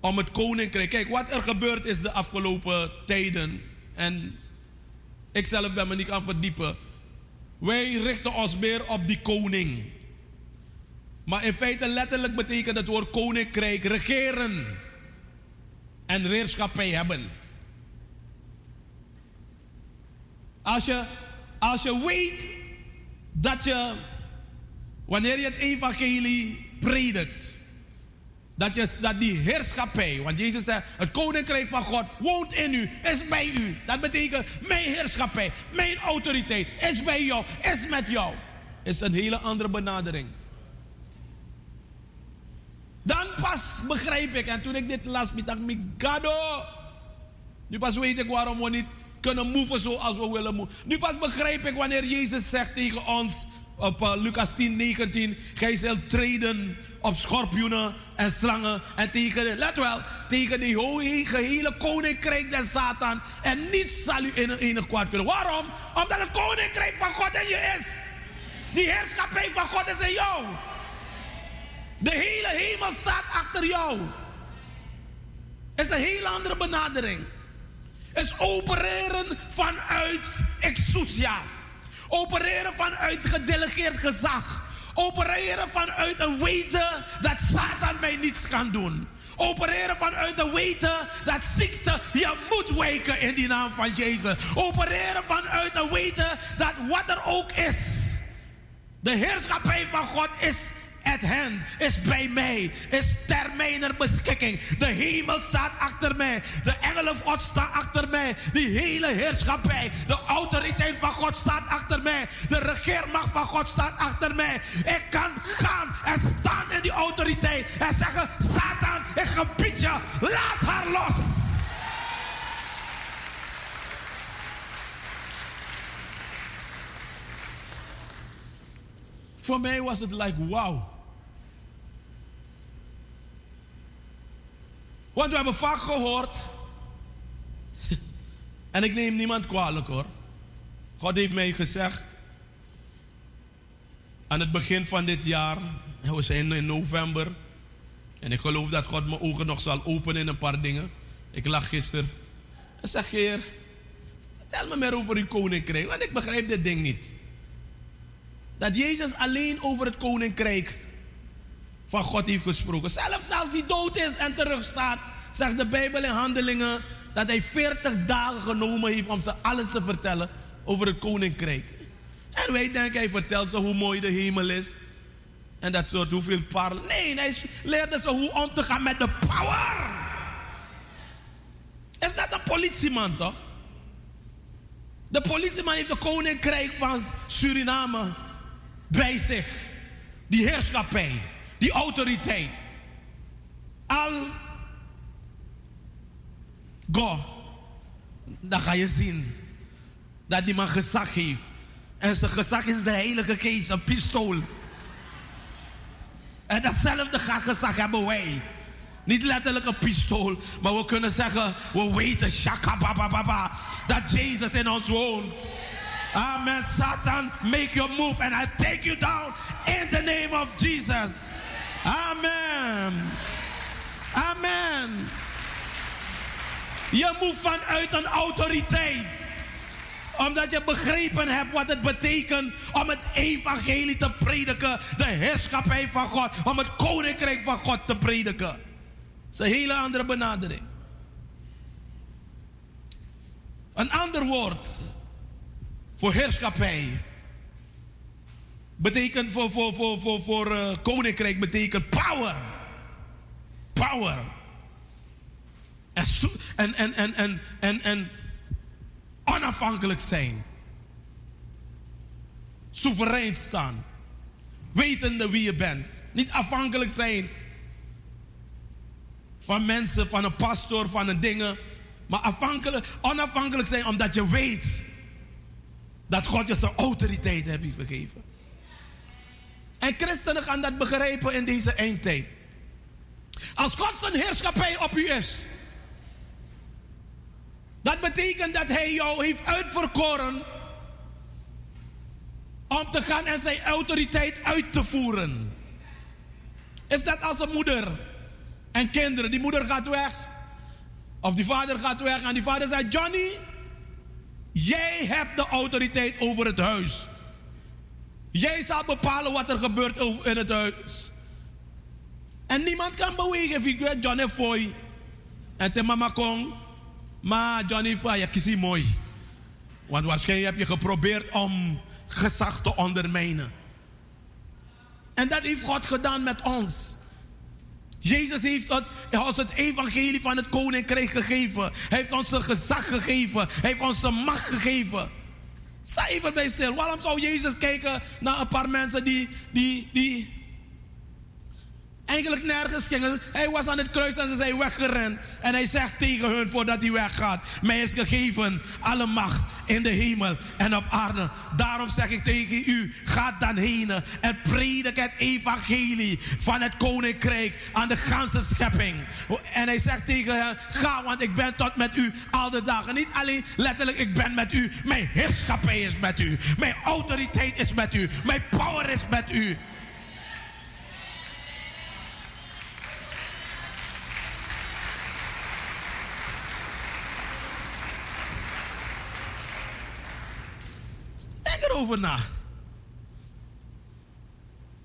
om het koninkrijk. Kijk, wat er gebeurd is de afgelopen tijden. En ik zelf ben me niet aan verdiepen. Wij richten ons meer op die koning. Maar in feite letterlijk betekent het woord koninkrijk regeren. En reerschappij hebben. Als je, als je weet dat je, wanneer je het evangelie predikt, dat, je, dat die heerschappij, want Jezus zei, het koninkrijk van God woont in u, is bij u. Dat betekent, mijn heerschappij, mijn autoriteit is bij jou, is met jou. Is een hele andere benadering. Dan pas begrijp ik, en toen ik dit las, dacht ik, gado. Nu pas weet ik waarom we niet kunnen move zoals we willen move. Nu pas begrijp ik wanneer Jezus zegt tegen ons, op uh, Lucas 10, 19. Gij zult treden op schorpioenen en slangen. En tegen, let wel, tegen de gehele koninkrijk des Satan. En niets zal u in een enig kwaad kunnen. Waarom? Omdat het koninkrijk van God in je is. Die heerschappij van God is in jou. De hele hemel staat achter jou. Is een heel andere benadering. Is opereren vanuit exousia. Opereren vanuit gedelegeerd gezag. Opereren vanuit een weten dat Satan mij niets kan doen. Opereren vanuit de weten dat ziekte je moet weken in die naam van Jezus. Opereren vanuit de weten dat wat er ook is. De heerschappij van God is at hand, is bij mij, is ter mijner beschikking. De hemel staat achter mij, de engelen van God staan achter mij, die hele heerschappij, de autoriteit van God staat achter mij, de regeermacht van God staat achter mij. Ik kan gaan en staan in die autoriteit en zeggen, Satan, ik gebied je, laat haar los. Voor mij was het like wow. Want we hebben vaak gehoord. en ik neem niemand kwalijk hoor. God heeft mij gezegd. Aan het begin van dit jaar. We zijn in november. En ik geloof dat God mijn ogen nog zal openen in een paar dingen. Ik lag gisteren. En zeg, Heer, vertel me meer over uw koninkrijk. Want ik begrijp dit ding niet. Dat Jezus alleen over het koninkrijk van God heeft gesproken. Zelfs als hij dood is en terugstaat, zegt de Bijbel in Handelingen dat hij 40 dagen genomen heeft om ze alles te vertellen over het koninkrijk. En wij denken, hij vertelt ze hoe mooi de hemel is. En dat soort hoeveel parel. Nee, hij leerde ze hoe om te gaan met de power. Is dat een politieman toch? De politieman heeft de koninkrijk van Suriname bij zich. Die heerschappij, die autoriteit. Al go, dan ga je zien dat die man gezag heeft. En zijn gezag is de heilige geest, een pistool. En datzelfde gezag hebben wij. Niet letterlijk een pistool, maar we kunnen zeggen, we weten, shaka baba, dat Jezus in ons woont. Amen. Satan, make your move and I take you down in the name of Jesus. Amen. Amen. Je moet vanuit een autoriteit. Omdat je begrepen hebt wat het betekent om het evangelie te prediken. De heerschappij van God. Om het koninkrijk van God te prediken. Dat is een hele andere benadering. Een ander woord voor heerschappij betekent voor, voor, voor, voor, voor uh, koninkrijk betekent power. Power. En, en, en, en, en, en, en onafhankelijk zijn. Soeverein staan. Wetende wie je bent. Niet afhankelijk zijn van mensen, van een pastor, van een dingen. Maar afhankelijk, onafhankelijk zijn omdat je weet dat God je zijn autoriteit heeft gegeven. En christenen gaan dat begrijpen in deze eindtijd. Als God zijn heerschappij op u is, dat betekent dat hij jou heeft uitverkoren om te gaan en zijn autoriteit uit te voeren. Is dat als een moeder en kinderen, die moeder gaat weg, of die vader gaat weg en die vader zegt, Johnny, jij hebt de autoriteit over het huis. Jij zal bepalen wat er gebeurt in het huis. En niemand kan bewegen. Weet Johnny Foy. En te mama kon. Maar Johnny Foy, je kies mooi. Want waarschijnlijk heb je geprobeerd om gezag te ondermijnen. En dat heeft God gedaan met ons. Jezus heeft ons het evangelie van het koninkrijk gegeven. Hij heeft ons gezag gegeven. Hij heeft ons macht gegeven. Sta even bij stil. Waarom zou Jezus kijken naar een paar mensen die, die, die eigenlijk nergens gingen? Hij was aan het kruis en ze zijn weggerend. En hij zegt tegen hun voordat hij weggaat: Mij is gegeven alle macht in de hemel en op aarde. Daarom zeg ik tegen u: ga dan heen en predik het evangelie van het koninkrijk aan de ganse schepping. En hij zegt tegen hen: ga, want ik ben tot met u al de dagen. Niet alleen letterlijk, ik ben met u. Mijn heerschappij is met u. Mijn autoriteit is met u. Mijn power is met u. Erover na.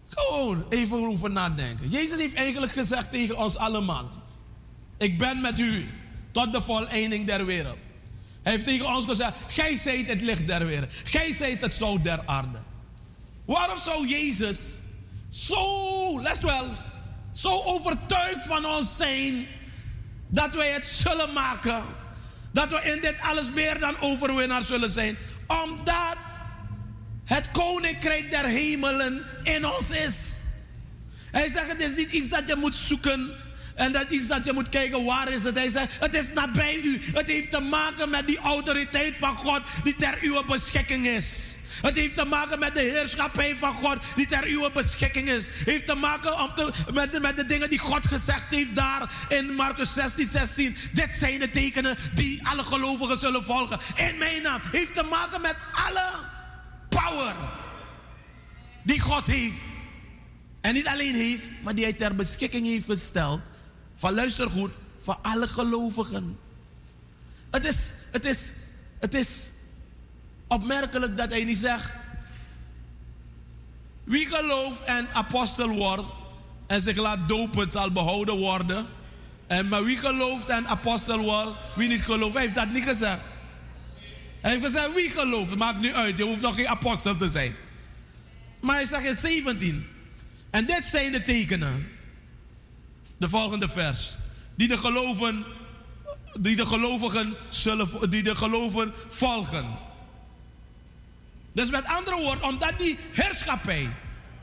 Gewoon even over nadenken. Jezus heeft eigenlijk gezegd tegen ons allemaal: Ik ben met u tot de voleinding der wereld. Hij heeft tegen ons gezegd: Gij zijt het licht der wereld. Gij zijt het zout der aarde. Waarom zou Jezus zo, let wel, zo overtuigd van ons zijn dat wij het zullen maken? Dat we in dit alles meer dan overwinnaar zullen zijn? Omdat het koninkrijk der hemelen in ons is. Hij zegt, het is niet iets dat je moet zoeken. En dat iets dat je moet kijken, waar is het? Hij zegt, het is nabij u. Het heeft te maken met die autoriteit van God die ter uw beschikking is. Het heeft te maken met de heerschappij van God die ter uw beschikking is. Het heeft te maken om te, met, de, met de dingen die God gezegd heeft daar in Marcus 16, 16. Dit zijn de tekenen die alle gelovigen zullen volgen. In mijn naam. Het heeft te maken met alle power die God heeft. En niet alleen heeft, maar die hij ter beschikking heeft gesteld. Van luister goed, voor alle gelovigen. Het is, het is, het is opmerkelijk dat hij niet zegt. Wie gelooft en apostel wordt en zich laat dopen zal behouden worden. En maar wie gelooft en apostel wordt, wie niet gelooft, hij heeft dat niet gezegd. Hij heeft gezegd, wie gelooft, maakt nu uit, je hoeft nog geen apostel te zijn. Maar hij zegt in 17, en dit zijn de tekenen. De volgende vers. Die de geloven, die de gelovigen zullen, die de geloven volgen. Dus met andere woorden, omdat die heerschappij,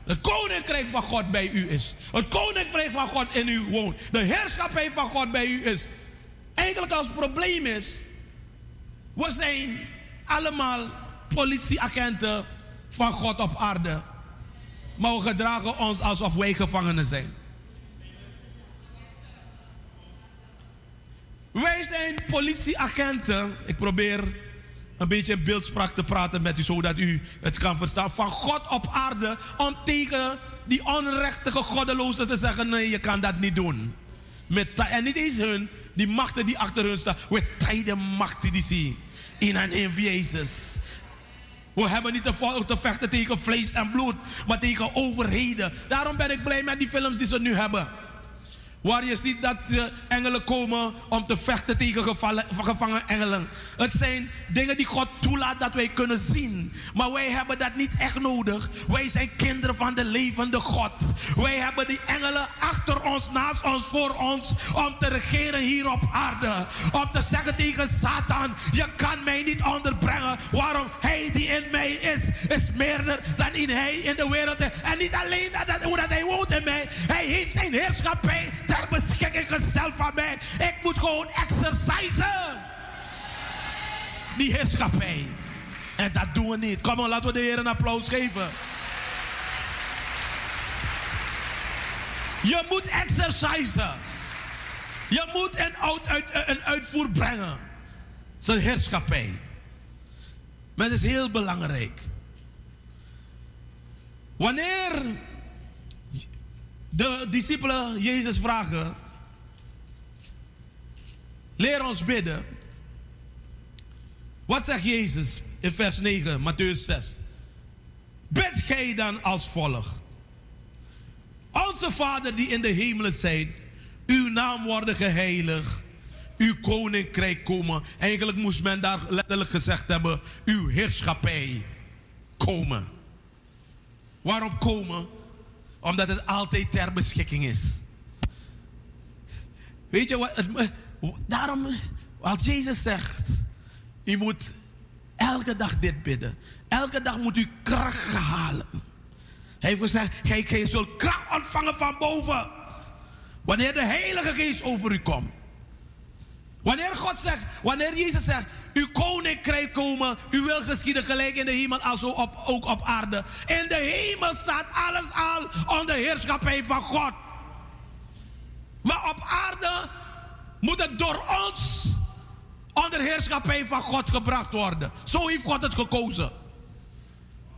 het koninkrijk van God bij u is. Het koninkrijk van God in u woont. De heerschappij van God bij u is. Eigenlijk als het probleem is, we zijn allemaal politieagenten van God op aarde. Maar we gedragen ons alsof wij gevangenen zijn. Wij zijn politieagenten. Ik probeer een beetje in beeldspraak te praten met u, zodat u het kan verstaan. Van God op aarde om tegen die onrechtige goddelozen te zeggen: nee, je kan dat niet doen. Met, en niet eens hun, die machten die achter hun staan. We tijden machten die zien. In en Jezus. We hebben niet te, te vechten tegen vlees en bloed, maar tegen overheden. Daarom ben ik blij met die films die ze nu hebben. Waar je ziet dat de engelen komen om te vechten tegen gevallen, gevangen engelen. Het zijn dingen die God toelaat dat wij kunnen zien. Maar wij hebben dat niet echt nodig. Wij zijn kinderen van de levende God. Wij hebben die engelen achter ons, naast ons, voor ons. Om te regeren hier op aarde. Om te zeggen tegen Satan: Je kan mij niet onderbrengen. Waarom? Hij die in mij is, is meerder dan in hij in de wereld. En niet alleen dat, hoe dat hij woont in mij. Hij heeft zijn heerschappij ter beschikking gesteld van mij. Ik moet gewoon exercisen. Die heerschappij. En dat doen we niet. Kom maar, laten we de Heer een applaus geven. Je moet exercisen. Je moet een, uit, een uitvoer brengen. Zijn heerschappij. Maar het is heel belangrijk. Wanneer de discipelen Jezus vragen: Leer ons bidden. Wat zegt Jezus in vers 9, Matthäus 6? Bid gij dan als volgt. Onze Vader die in de hemelen zijt, uw naam worden geheiligd, uw koninkrijk komen. Eigenlijk moest men daar letterlijk gezegd hebben, uw heerschappij komen. Waarom komen? Omdat het altijd ter beschikking is. Weet je wat? daarom, als Jezus zegt, u moet elke dag dit bidden. Elke dag moet u kracht halen. Hij heeft gezegd, gij, gij zult kracht ontvangen van boven. Wanneer de Heilige Geest over u komt. Wanneer God zegt, wanneer Jezus zegt, uw koninkrijk komen, uw wil geschieden gelijk in de hemel als op, ook op aarde. In de hemel staat alles al onder heerschappij van God. Maar op aarde moet het door ons onder heerschappij van God gebracht worden. Zo heeft God het gekozen.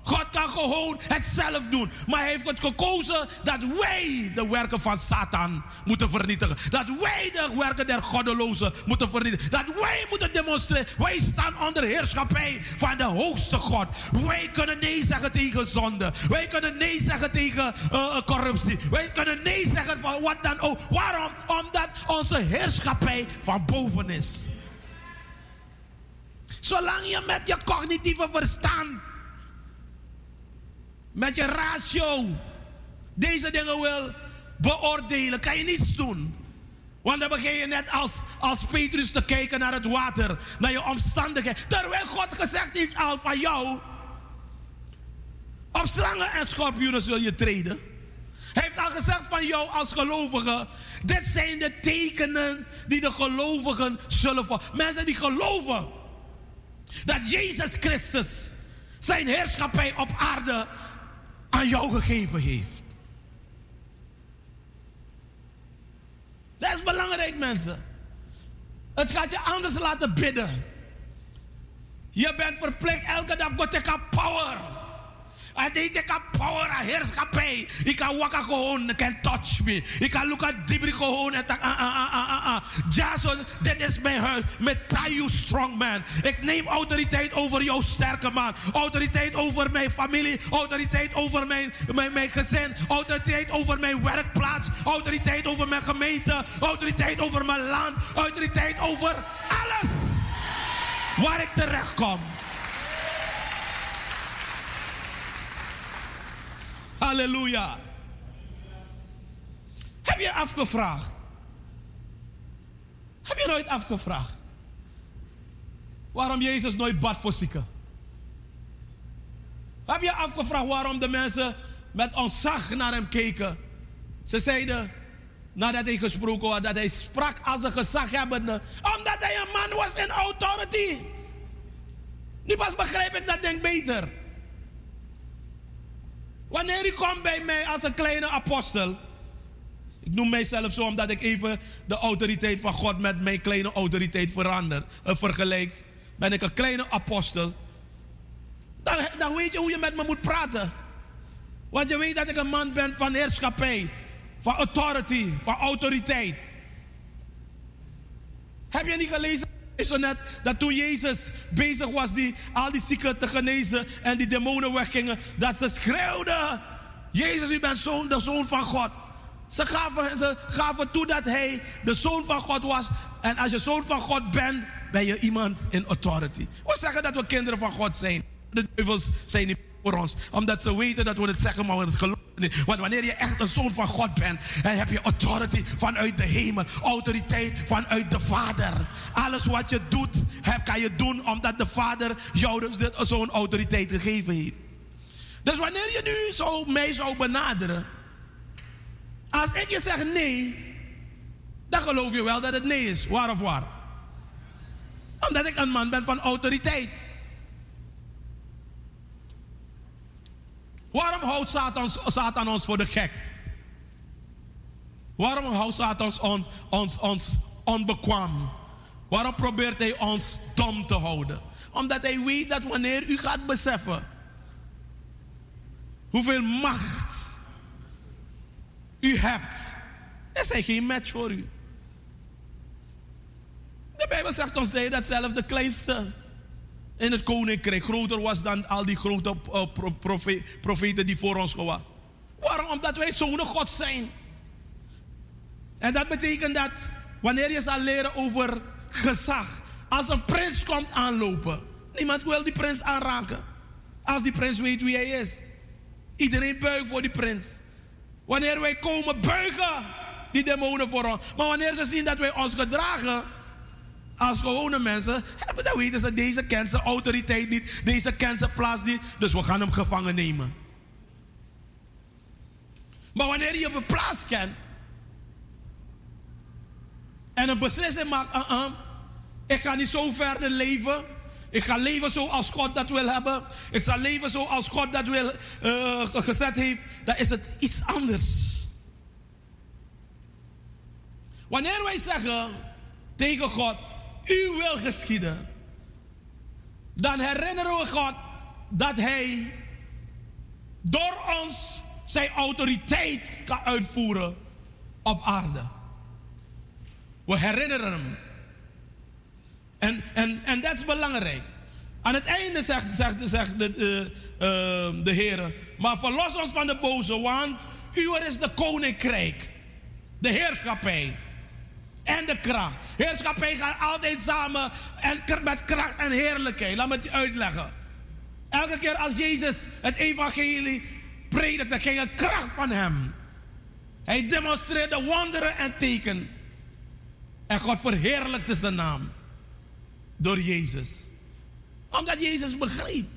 God kan gewoon het zelf doen. Maar hij heeft het gekozen dat wij de werken van Satan moeten vernietigen. Dat wij de werken der goddelozen moeten vernietigen. Dat wij moeten demonstreren. Wij staan onder heerschappij van de hoogste God. Wij kunnen nee zeggen tegen zonde. Wij kunnen nee zeggen tegen uh, corruptie. Wij kunnen nee zeggen van wat dan ook. Waarom? Omdat onze heerschappij van boven is. Zolang je met je cognitieve verstand met je ratio deze dingen wil beoordelen, kan je niets doen. Want dan begin je net als, als Petrus te kijken naar het water, naar je omstandigheden. Terwijl God gezegd heeft al van jou, op slangen en schorpioenen zul je treden. Hij heeft al gezegd van jou als gelovige, dit zijn de tekenen die de gelovigen zullen voor. Mensen die geloven dat Jezus Christus zijn heerschappij op aarde aan jou gegeven heeft. Dat is belangrijk, mensen. Het gaat je anders laten bidden. Je bent verplicht elke dag, God, ik power. I power a heerschappij. Ik kan can touch me. Ik kan look at dibri gewoon en ah, ah, ah, ah, ah. Jason, dit is mijn huis. Met you strong man. Ik neem autoriteit over jouw sterke man. Autoriteit over mijn familie. Autoriteit over mijn, mijn, mijn gezin. Autoriteit over mijn werkplaats. Autoriteit over mijn gemeente. Autoriteit over mijn land. Autoriteit over alles. Waar ik terecht kom. Halleluja. Heb je afgevraagd? Heb je nooit afgevraagd? Waarom Jezus nooit bad voor zieken? Heb je afgevraagd waarom de mensen met ontzag naar hem keken? Ze zeiden, nadat hij gesproken had, dat hij sprak als een gezaghebbende. Omdat hij een man was in authority. Nu pas begrijp ik dat denk beter. Wanneer u komt bij mij als een kleine apostel. Ik noem mijzelf zo omdat ik even de autoriteit van God met mijn kleine autoriteit verander, uh, vergelijk. Ben ik een kleine apostel. Dan, dan weet je hoe je met me moet praten. Want je weet dat ik een man ben van heerschappij, van authority, van autoriteit. Heb je niet gelezen? Zo net dat toen Jezus bezig was die, al die zieken te genezen en die demonen weggingen, dat ze schreeuwden: Jezus, u bent zoon, de zoon van God. Ze gaven, ze gaven toe dat hij de zoon van God was. En als je zoon van God bent, ben je iemand in authority. We zeggen dat we kinderen van God zijn. De duivels zijn niet voor ons. Omdat ze weten dat we het zeggen, maar we het geloven. Want wanneer je echt een zoon van God bent, dan heb je authority vanuit de hemel. Autoriteit vanuit de Vader. Alles wat je doet, kan je doen omdat de Vader jou zo'n autoriteit gegeven heeft. Dus wanneer je nu zo mij zou benaderen, als ik je zeg nee, dan geloof je wel dat het nee is. Waar of waar? Omdat ik een man ben van autoriteit. Waarom houdt Satan, ons voor de gek? Waarom houdt Satan ons, ons, onbekwaam? Waarom probeert hij ons dom te houden? Omdat hij weet dat wanneer u gaat beseffen hoeveel macht u hebt, is hij geen match voor u. De Bijbel zegt ons dat zelf de kleinste in het koninkrijk groter was dan al die grote uh, profeten die voor ons waren. Waarom? Omdat wij zonen God zijn. En dat betekent dat wanneer je zal leren over gezag, als een prins komt aanlopen, niemand wil die prins aanraken. Als die prins weet wie hij is. Iedereen buigt voor die prins. Wanneer wij komen buigen die demonen voor ons. Maar wanneer ze zien dat wij ons gedragen als gewone mensen, dan weten ze, deze kent zijn autoriteit niet, deze kent zijn plaats niet, dus we gaan hem gevangen nemen. Maar wanneer je een plaats kent en een beslissing maakt, uh -uh, ik ga niet zo verder leven. Ik ga leven zoals God dat wil hebben. Ik zal leven zoals God dat wil uh, gezet heeft. Dan is het iets anders. Wanneer wij zeggen tegen God, u wil geschieden, dan herinneren we God dat Hij door ons zijn autoriteit kan uitvoeren op aarde. We herinneren Hem. En, en, en dat is belangrijk. Aan het einde zegt, zegt, zegt de, de, uh, de Heer, maar verlos ons van de boze, want u is de koninkrijk, de heerschappij en de kracht. Heerschappij gaat altijd samen en met kracht en heerlijkheid. Laat me het uitleggen. Elke keer als Jezus het evangelie predikte, ging een kracht van hem. Hij demonstreerde wonderen en tekenen. En God verheerlijkte zijn naam. Door Jezus. Omdat Jezus begreep.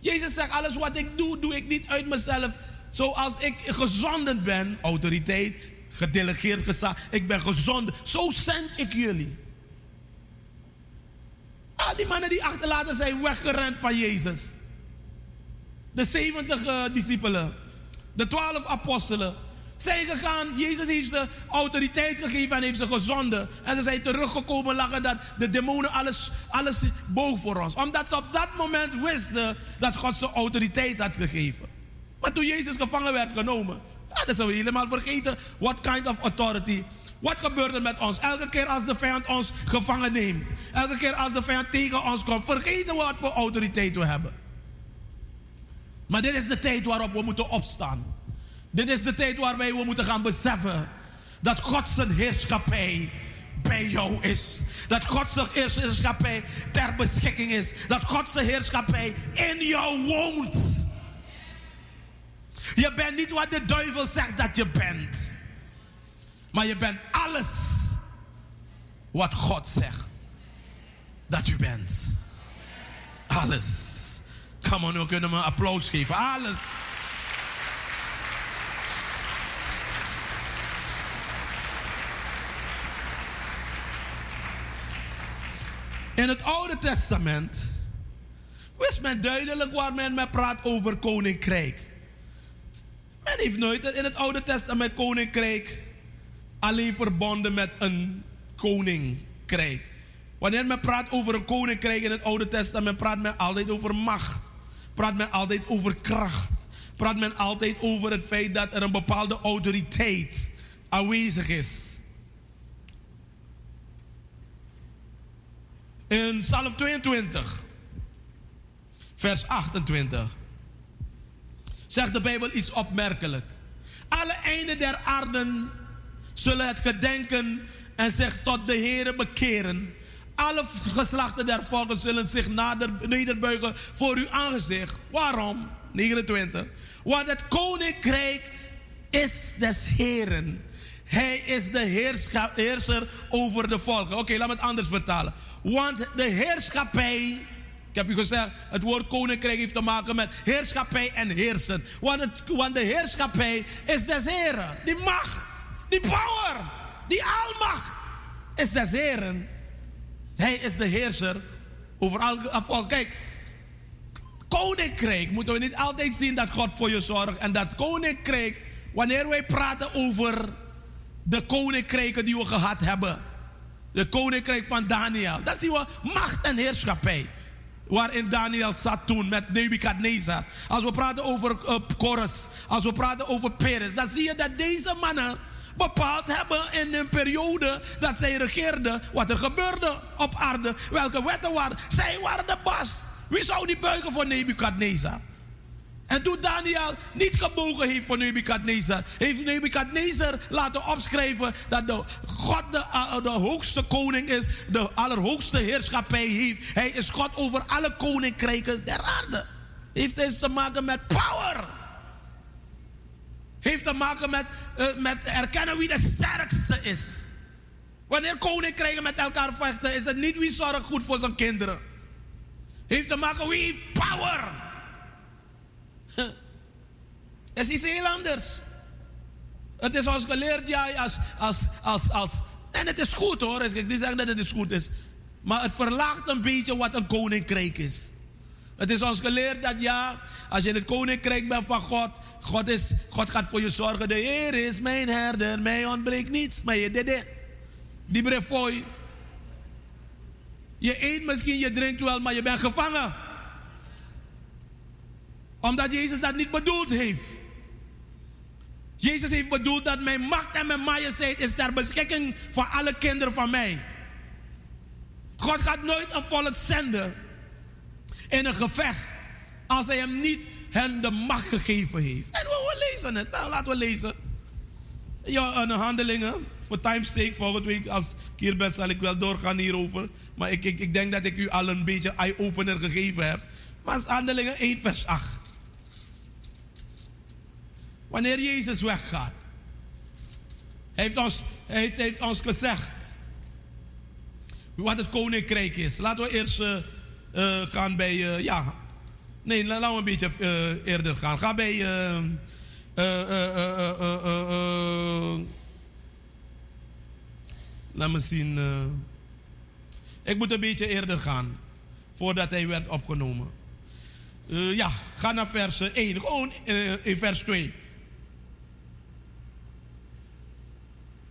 Jezus zegt, alles wat ik doe, doe ik niet uit mezelf. Zoals ik gezonden ben, autoriteit, gedelegeerd gezag. Ik ben gezond. Zo zend ik jullie. Al die mannen die achterlaten zijn weggerend van Jezus. De 70 uh, discipelen. De 12 apostelen. Zijn gegaan. Jezus heeft ze autoriteit gegeven en heeft ze gezonden. En ze zijn teruggekomen lachen dat de demonen alles, alles boog voor ons. Omdat ze op dat moment wisten dat God ze autoriteit had gegeven. Maar toen Jezus gevangen werd genomen, ja, dat zijn we helemaal vergeten. What kind of authority? Wat gebeurt er met ons? Elke keer als de vijand ons gevangen neemt. Elke keer als de vijand tegen ons komt. Vergeten we wat voor autoriteit we hebben. Maar dit is de tijd waarop we moeten opstaan. Dit is de tijd waarbij we moeten gaan beseffen. Dat God zijn heerschappij bij jou is. Dat God zijn heerschappij ter beschikking is. Dat God zijn heerschappij in jou woont. Je bent niet wat de duivel zegt dat je bent. Maar je bent alles wat God zegt dat u bent. Alles. Come on, we kunnen hem een applaus geven. Alles. In het Oude Testament wist men duidelijk waar men met praat over koninkrijk. Men heeft nooit in het Oude Testament koninkrijk alleen verbonden met een koninkrijk. Wanneer men praat over een koninkrijk in het Oude Testament, praat men altijd over macht. Praat men altijd over kracht. Praat men altijd over het feit dat er een bepaalde autoriteit aanwezig is. In Psalm 22, vers 28, zegt de Bijbel iets opmerkelijk. Alle einden der aarden zullen het gedenken en zich tot de Heere bekeren. Alle geslachten der volken zullen zich nader, nederbuigen voor uw aangezicht. Waarom? 29. Want het koninkrijk is des Heren. Hij is de heerser over de volken. Oké, laat me het anders vertalen. Want de heerschappij. Ik heb u gezegd, het woord koninkrijk heeft te maken met heerschappij en heersen. Want, het, want de heerschappij is des Heren. Die macht, die power, die almacht is des Heren. Hij is de heerser over al. Kijk, koninkrijk moeten we niet altijd zien dat God voor je zorgt. En dat koninkrijk, wanneer wij praten over de koninkrijken die we gehad hebben. De koninkrijk van Daniel. Dan zien we macht en heerschappij. Waarin Daniel zat toen met Nebukadnezar. Als we praten over uh, als we praten over Peres, dan zie je dat deze mannen bepaald hebben in een periode dat zij regeerden wat er gebeurde op aarde. Welke wetten waren. Zij waren de bas. Wie zou niet buigen voor Nebukadnezar? En toen Daniel niet gebogen heeft voor Nebukadnezar, heeft Nebukadnezar laten opschrijven dat de God de, uh, de hoogste koning is, de allerhoogste heerschappij heeft. Hij is God over alle koninkrijken der aarde. Heeft dus te maken met power. Heeft te maken met, uh, met erkennen wie de sterkste is. Wanneer koninkrijken met elkaar vechten, is het niet wie zorgt goed voor zijn kinderen. Heeft te maken wie power. Het is iets heel anders. Het is ons geleerd, ja, als, als, als, als. En het is goed hoor, ik niet zeggen dat het goed is. Maar het verlaagt een beetje wat een koninkrijk is. Het is ons geleerd dat ja, als je in het koninkrijk bent van God, God, is, God gaat voor je zorgen. De Heer is mijn herder, mij ontbreekt niets. Maar je deed dit. Die je. Je eet misschien, je drinkt wel, maar je bent gevangen omdat Jezus dat niet bedoeld heeft. Jezus heeft bedoeld dat mijn macht en mijn majesteit is ter beschikking van alle kinderen van mij. God gaat nooit een volk zenden in een gevecht als hij hem niet hen de macht gegeven heeft. En we, lezen het. Nou, laten we lezen. Ja, een handelingen. Voor time's sake, volgende week als ik hier ben, zal ik wel doorgaan hierover. Maar ik, ik, ik denk dat ik u al een beetje eye-opener gegeven heb. Maar handelingen 1 vers 8. Wanneer Jezus weggaat, heeft ons, heeft, heeft ons gezegd wat het koninkrijk is. Laten we eerst uh, uh, gaan bij, uh, ja, nee, laten we een beetje eerder gaan. Ga bij, laat me zien. ik moet een beetje eerder gaan, voordat hij werd opgenomen. ja, ga naar vers 1, gewoon in vers 2.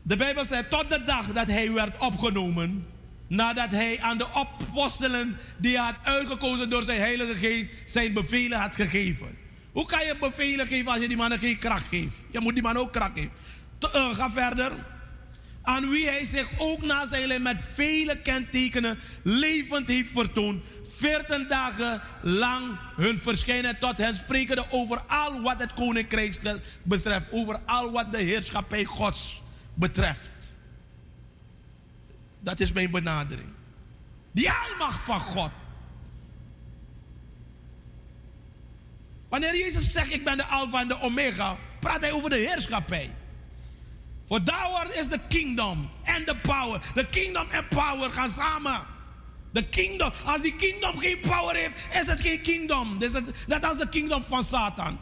De Bijbel zegt tot de dag dat hij werd opgenomen, nadat hij aan de apostelen die hij had uitgekozen door zijn Heilige Geest zijn bevelen had gegeven. Hoe kan je bevelen geven als je die mannen geen kracht geeft? Je moet die man ook kracht geven. Uh, ga verder. Aan wie hij zich ook na zijn met vele kentekenen levend heeft vertoond. Veertien dagen lang hun verschijnen tot hen sprekende over al wat het koninkrijk betreft. Over al wat de heerschappij Gods betreft. Dat is mijn benadering. Die almacht van God. Wanneer Jezus zegt ik ben de alfa en de omega, praat hij over de heerschappij. For thou is the kingdom and the power. The kingdom en power gaan samen. De kingdom. Als die kingdom geen power heeft, is het geen kingdom. Dus net als de kingdom van Satan.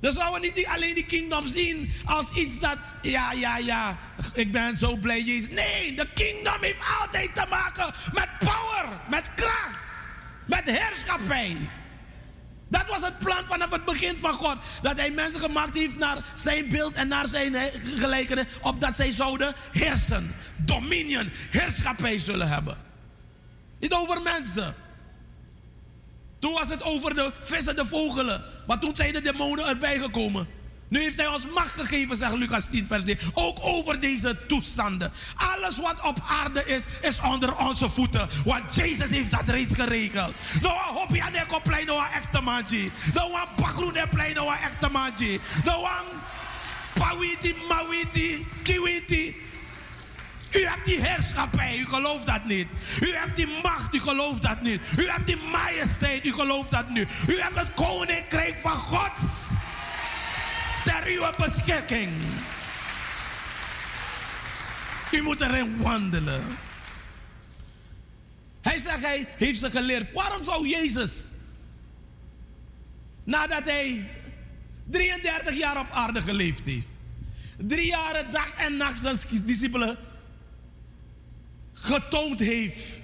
Dus zouden we niet alleen die kingdom zien als iets dat, ja, ja, ja, ik ben zo blij Jezus. Nee, de kingdom heeft altijd te maken met power, met kracht, met heerschappij. Dat was het plan vanaf het begin van God. Dat hij mensen gemaakt heeft naar zijn beeld en naar zijn gelijkenis. Opdat zij zouden heersen. Dominion, heerschappij zullen hebben. Niet over mensen. Toen was het over de vissen, de vogelen. Maar toen zijn de demonen erbij gekomen. Nu heeft hij ons macht gegeven, zegt Lucas 10, vers 3. Ook over deze toestanden. Alles wat op aarde is, is onder onze voeten. Want Jezus heeft dat reeds geregeld. Nou, hoop je aan de plein, nou, echte manji. Nou, bakroen de plein, nou, echte manji. Nou, pawiti, mawiti, kiwiti. U hebt die heerschappij, u gelooft dat niet. U hebt die macht, u gelooft dat niet. U hebt die majesteit, u gelooft dat niet. U hebt het koninkrijk van God ter uw beschikking. U moet erin wandelen. Hij zegt, hij heeft ze geleerd. Waarom zou Jezus, nadat hij 33 jaar op aarde geleefd heeft, drie jaren dag en nacht zijn discipelen getoond heeft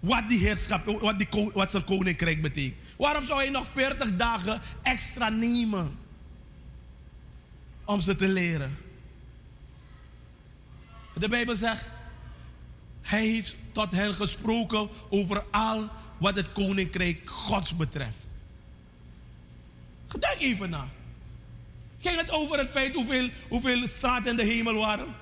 wat die heerschap, wat, die, wat zijn koninkrijk betekent. Waarom zou hij nog 40 dagen extra nemen om ze te leren? De Bijbel zegt, hij heeft tot hen gesproken over al wat het koninkrijk Gods betreft. Denk even na. Ging het over het feit hoeveel, hoeveel straten in de hemel waren?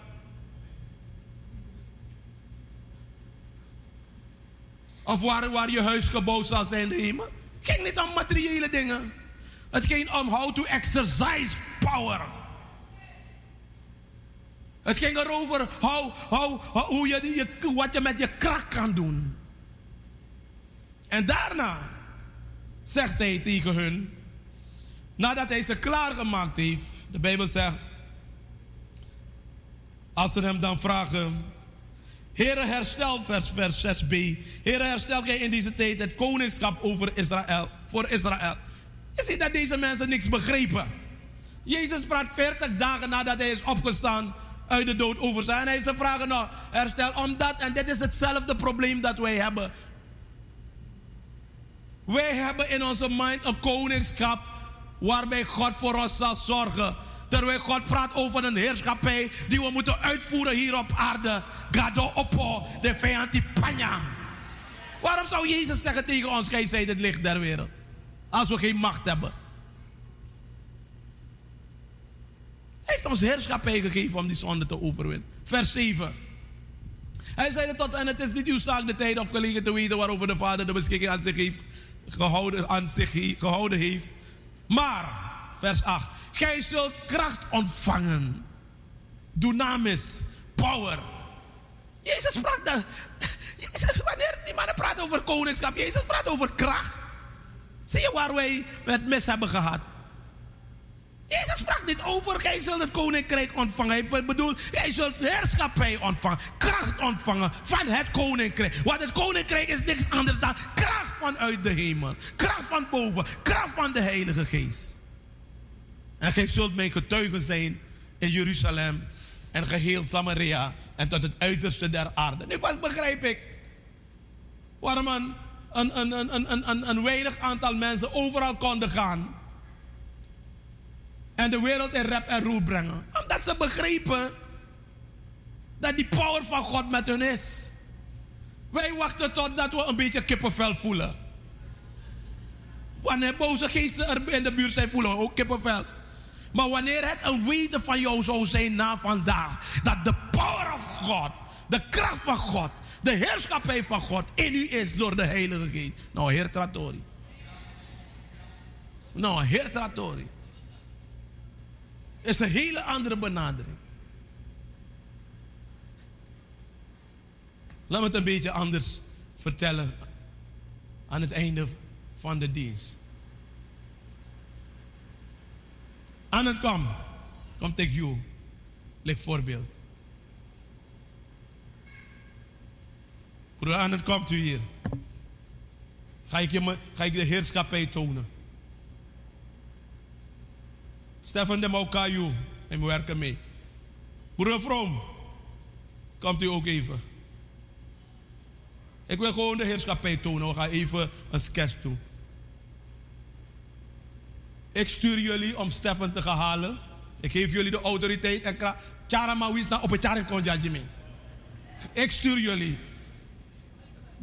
Of waar, waar je huis gebouwd zal zijn in de hemel. Het ging niet om materiële dingen. Het ging om how to exercise power. Het ging erover how, hoe je, je, wat je met je kracht kan doen. En daarna zegt hij tegen hun, nadat hij ze klaargemaakt heeft, de Bijbel zegt, als ze hem dan vragen, Heere, herstel, vers, vers 6b. Heere, herstel gij in deze tijd het koningschap over Israël, voor Israël. Je ziet dat deze mensen niks begrepen. Jezus praat 40 dagen nadat hij is opgestaan uit de dood over zijn. En hij ze vragen nou, herstel omdat, en dit is hetzelfde probleem dat wij hebben. Wij hebben in onze mind een koningschap waarbij God voor ons zal zorgen. Terwijl God praat over een heerschappij die we moeten uitvoeren hier op aarde. Gado oppo, de vijand die panja. Waarom zou Jezus zeggen tegen ons, gij zijt het licht der wereld? Als we geen macht hebben. Hij heeft ons heerschappij gegeven om die zonde te overwinnen. Vers 7. Hij zei tot, en het is niet uw zaak de tijd of gelegen te weten waarover de Vader de beschikking aan zich heeft gehouden, aan zich gehouden heeft. Maar, vers 8. Gij zult kracht ontvangen. Dunamis, power. Jezus praat daar. Jezus, wanneer die mannen praten over koningschap, Jezus praat over kracht. Zie je waar wij het mis hebben gehad? Jezus sprak niet over, gij zult het koninkrijk ontvangen. Hij bedoelt, jij zult heerschappij ontvangen, kracht ontvangen van het koninkrijk. Want het koninkrijk is niks anders dan kracht vanuit de hemel. Kracht van boven, kracht van de Heilige Geest. En gij zult mijn getuigen zijn in Jeruzalem en geheel Samaria en tot het uiterste der aarde. Nu pas begrijp ik waarom een, een, een, een, een, weinig aantal mensen overal konden gaan. En de wereld in rep en roer brengen. Omdat ze begrepen dat die power van God met hun is. Wij wachten totdat we een beetje kippenvel voelen. Wanneer boze geesten er in de buurt zijn, voelen we ook kippenvel. Maar wanneer het een weten van jou zou zijn na vandaag, dat de power of God, de kracht van God, de heerschappij van God in u is door de Heilige Geest. Nou, Heer Tratori. Nou, Heer Tratori. Is een hele andere benadering. Laat me het een beetje anders vertellen aan het einde van de dienst. Aan het kom. Kom take you. Leg voorbeeld. Broeder Arnold, komt u hier. Ga ik, je, ga ik de heerschappij tonen. Stefan de Maukayu. En we werken mee. Broeder Vroom. Komt u ook even. Ik wil gewoon de heerschappij tonen. We gaan even een sketch doen. Ik stuur jullie om Stefan te gaan halen. Ik geef jullie de autoriteit en kracht. Chara mawis na op het. Ik stuur jullie.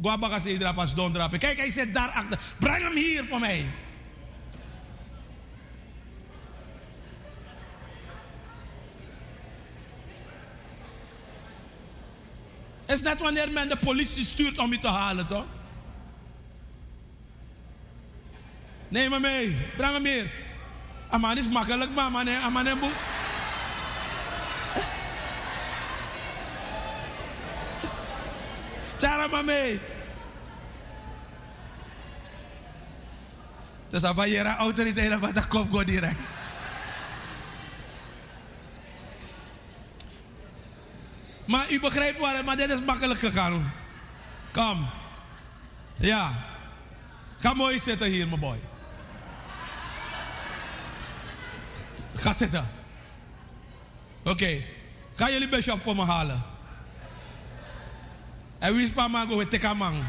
Guabaga Cedra pas. Kijk, hij zit daar achter. Breng hem hier voor mij. Het is net wanneer men de politie stuurt om je te halen, toch? Neem hem mee. Breng hem hier. Aman is makkelijk, maar man, aman is boe. Tara maar mee. Dus dan ben je autoriteit, dat komt gewoon direct. Maar u begrijpt waarom, maar dit is makkelijk gegaan. Kom. Ja. Ga mooi zitten hier, mijn boy. Ga zitten. Oké. Ga jullie bishop voor me halen. En wie is Pamango met Tekamang?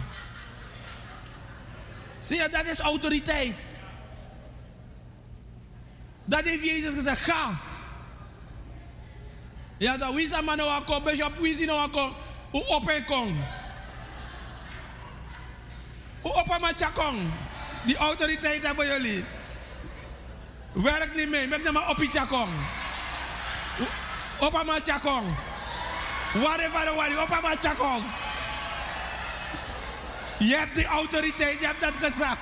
Zie je, dat is autoriteit. Dat heeft Jezus gezegd, ga. Ja, dat wie is aan nou akko, bishop, wie is nou akko? Hoe op. Hoe op. Die autoriteit hebben jullie. Werkt niet mee, met maar op je chakong. Op en chakong. Whatever the whatever, op en chakong. Je hebt die autoriteit, je hebt dat gezegd.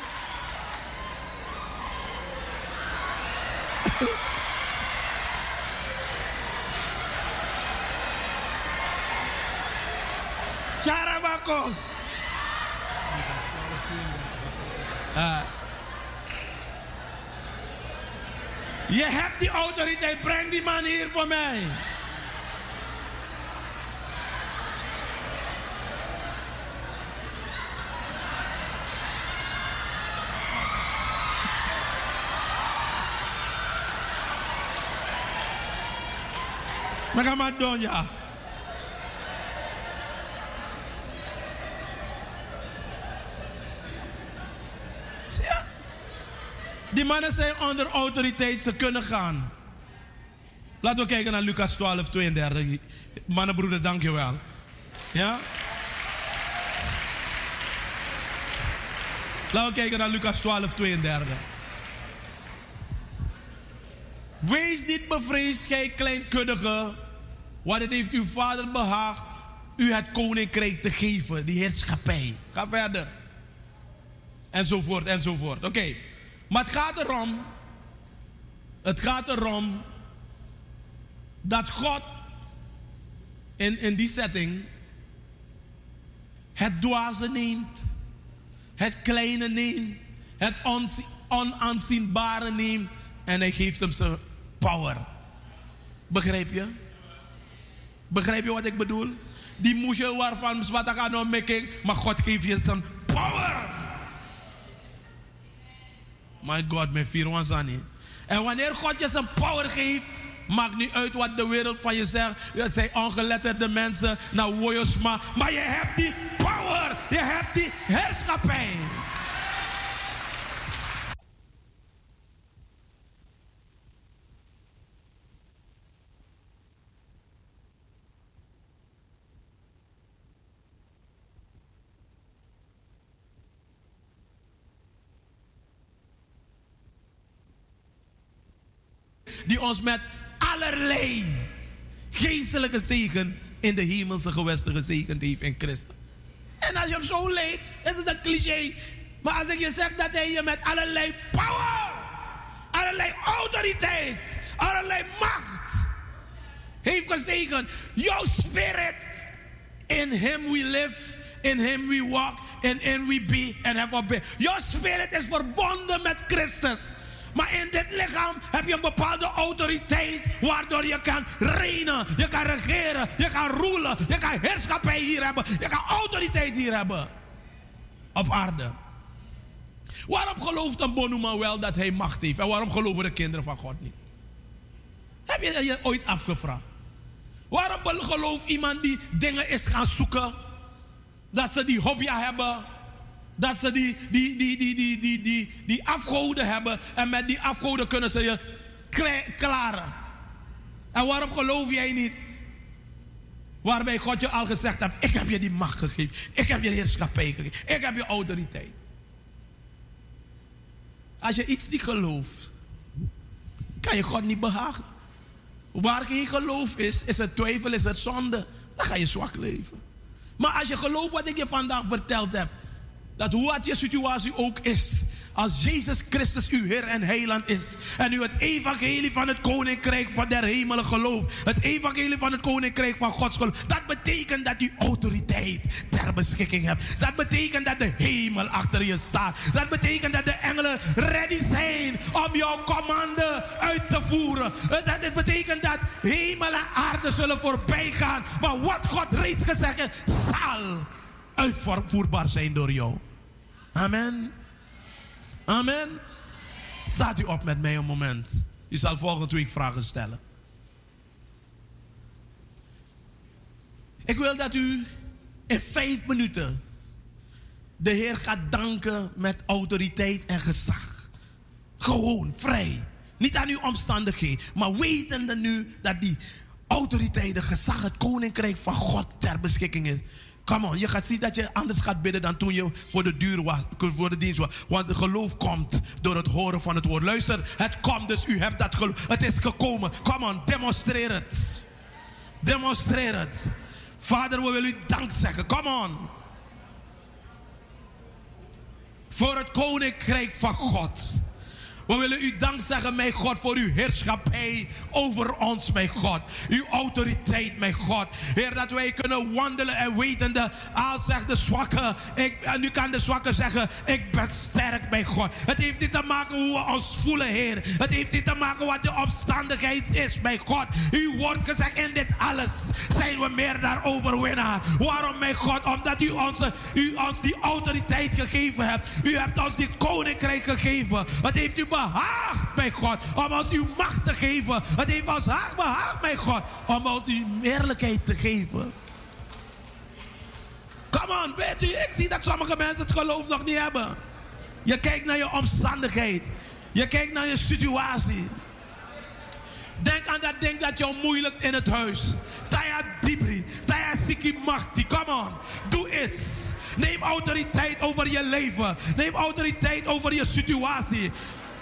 Charabako. Ah. Je hebt die autoriteit, breng die man hier voor mij. Magamadonja. Zie Die mannen zijn onder autoriteit, ze kunnen gaan. Laten we kijken naar Lucas 12, 32. Mannenbroeder, dank je wel. Ja? Laten we kijken naar Lucas 12, 32. Wees niet bevreesd, gij kleinkundige, want het heeft uw vader behaagd u het koninkrijk te geven, die heerschappij. Ga verder. Enzovoort, enzovoort. Oké. Maar het gaat erom, het gaat erom dat God in, in die setting het dwaze neemt, het kleine neemt, het onaanzienbare neemt en hij geeft hem zijn power. Begrijp je? Begrijp je wat ik bedoel? Die moesje waarvan Swataka nou making, maar God geeft je zijn power. My God, mijn vier wanzani. En wanneer God je zijn power geeft, maakt niet uit wat de wereld van je zegt. Het zijn ongeletterde mensen, nou woyosma. Maar je hebt die power, je hebt die heerschappij. Ons met allerlei geestelijke zegen in de hemelse gewesten gezegend heeft in Christus. En als je hem zo leest, is het een cliché. Maar als ik je zeg dat hij je met allerlei power, allerlei autoriteit, allerlei macht heeft gezegend. Jouw spirit, in him we live, in him we walk, in him we be and have our being. Jouw spirit is verbonden met Christus. Maar in dit lichaam heb je een bepaalde autoriteit waardoor je kan reinen, je kan regeren, je kan roelen, je kan heerschappij hier hebben, je kan autoriteit hier hebben. Op aarde. Waarom gelooft een Bonuma wel dat hij macht heeft? En waarom geloven de kinderen van God niet? Heb je je ooit afgevraagd? Waarom gelooft iemand die dingen is gaan zoeken? Dat ze die hobby hebben. Dat ze die, die, die, die, die, die, die, die afgoden hebben. En met die afgoden kunnen ze je klaren. En waarom geloof jij niet? Waarbij God je al gezegd heeft: Ik heb je die macht gegeven. Ik heb je heerschappij gegeven. Ik heb je autoriteit. Als je iets niet gelooft, kan je God niet behagen. Waar geen geloof is, is het twijfel, is het zonde. Dan ga je zwak leven. Maar als je gelooft wat ik je vandaag verteld heb, dat hoe wat je situatie ook is, als Jezus Christus uw Heer en Heiland is. En u het evangelie van het Koninkrijk van der hemelen gelooft. Het evangelie van het Koninkrijk van Gods geloof. Dat betekent dat u autoriteit ter beschikking hebt. Dat betekent dat de hemel achter je staat. Dat betekent dat de engelen ready zijn om jouw commande uit te voeren. Dat het betekent dat hemel en aarde zullen voorbij gaan. Maar wat God reeds gezegd heeft, zal uitvoerbaar zijn door jou. Amen. Amen. Staat u op met mij een moment. U zal volgende week vragen stellen. Ik wil dat u in vijf minuten de Heer gaat danken met autoriteit en gezag. Gewoon, vrij. Niet aan uw omstandigheden, maar wetende nu dat die autoriteit, de gezag, het koninkrijk van God ter beschikking is. Come on, je gaat zien dat je anders gaat bidden dan toen je voor de, duur was, voor de dienst was. Want geloof komt door het horen van het woord. Luister, het komt dus, u hebt dat geloof. Het is gekomen. Come on, demonstreer het. Demonstreer het. Vader, we willen u dank zeggen. Come on. Voor het koninkrijk van God. We willen u dank zeggen, mijn God, voor uw heerschappij over ons, mijn God. Uw autoriteit, mijn God. Heer, dat wij kunnen wandelen en wetende, al zegt de zwakke, ik, en nu kan de zwakke zeggen, ik ben sterk, mijn God. Het heeft niet te maken hoe we ons voelen, Heer. Het heeft niet te maken wat de omstandigheid is, mijn God. U wordt gezegd, in dit alles zijn we meer dan overwinnaar. Waarom, mijn God? Omdat u, onze, u ons die autoriteit gegeven hebt. U hebt ons dit koninkrijk gegeven. Het heeft u behaagd, mijn God, om ons uw macht te geven. Het heeft ons hart behaagd, mijn God, om ons uw heerlijkheid te geven. Come on, weet u, ik zie dat sommige mensen het geloof nog niet hebben. Je kijkt naar je omstandigheid. Je kijkt naar je situatie. Denk aan dat ding dat jou moeilijk in het huis. Taya dibri, taya siki machti. Come on, doe iets. Neem autoriteit over je leven. Neem autoriteit over je situatie.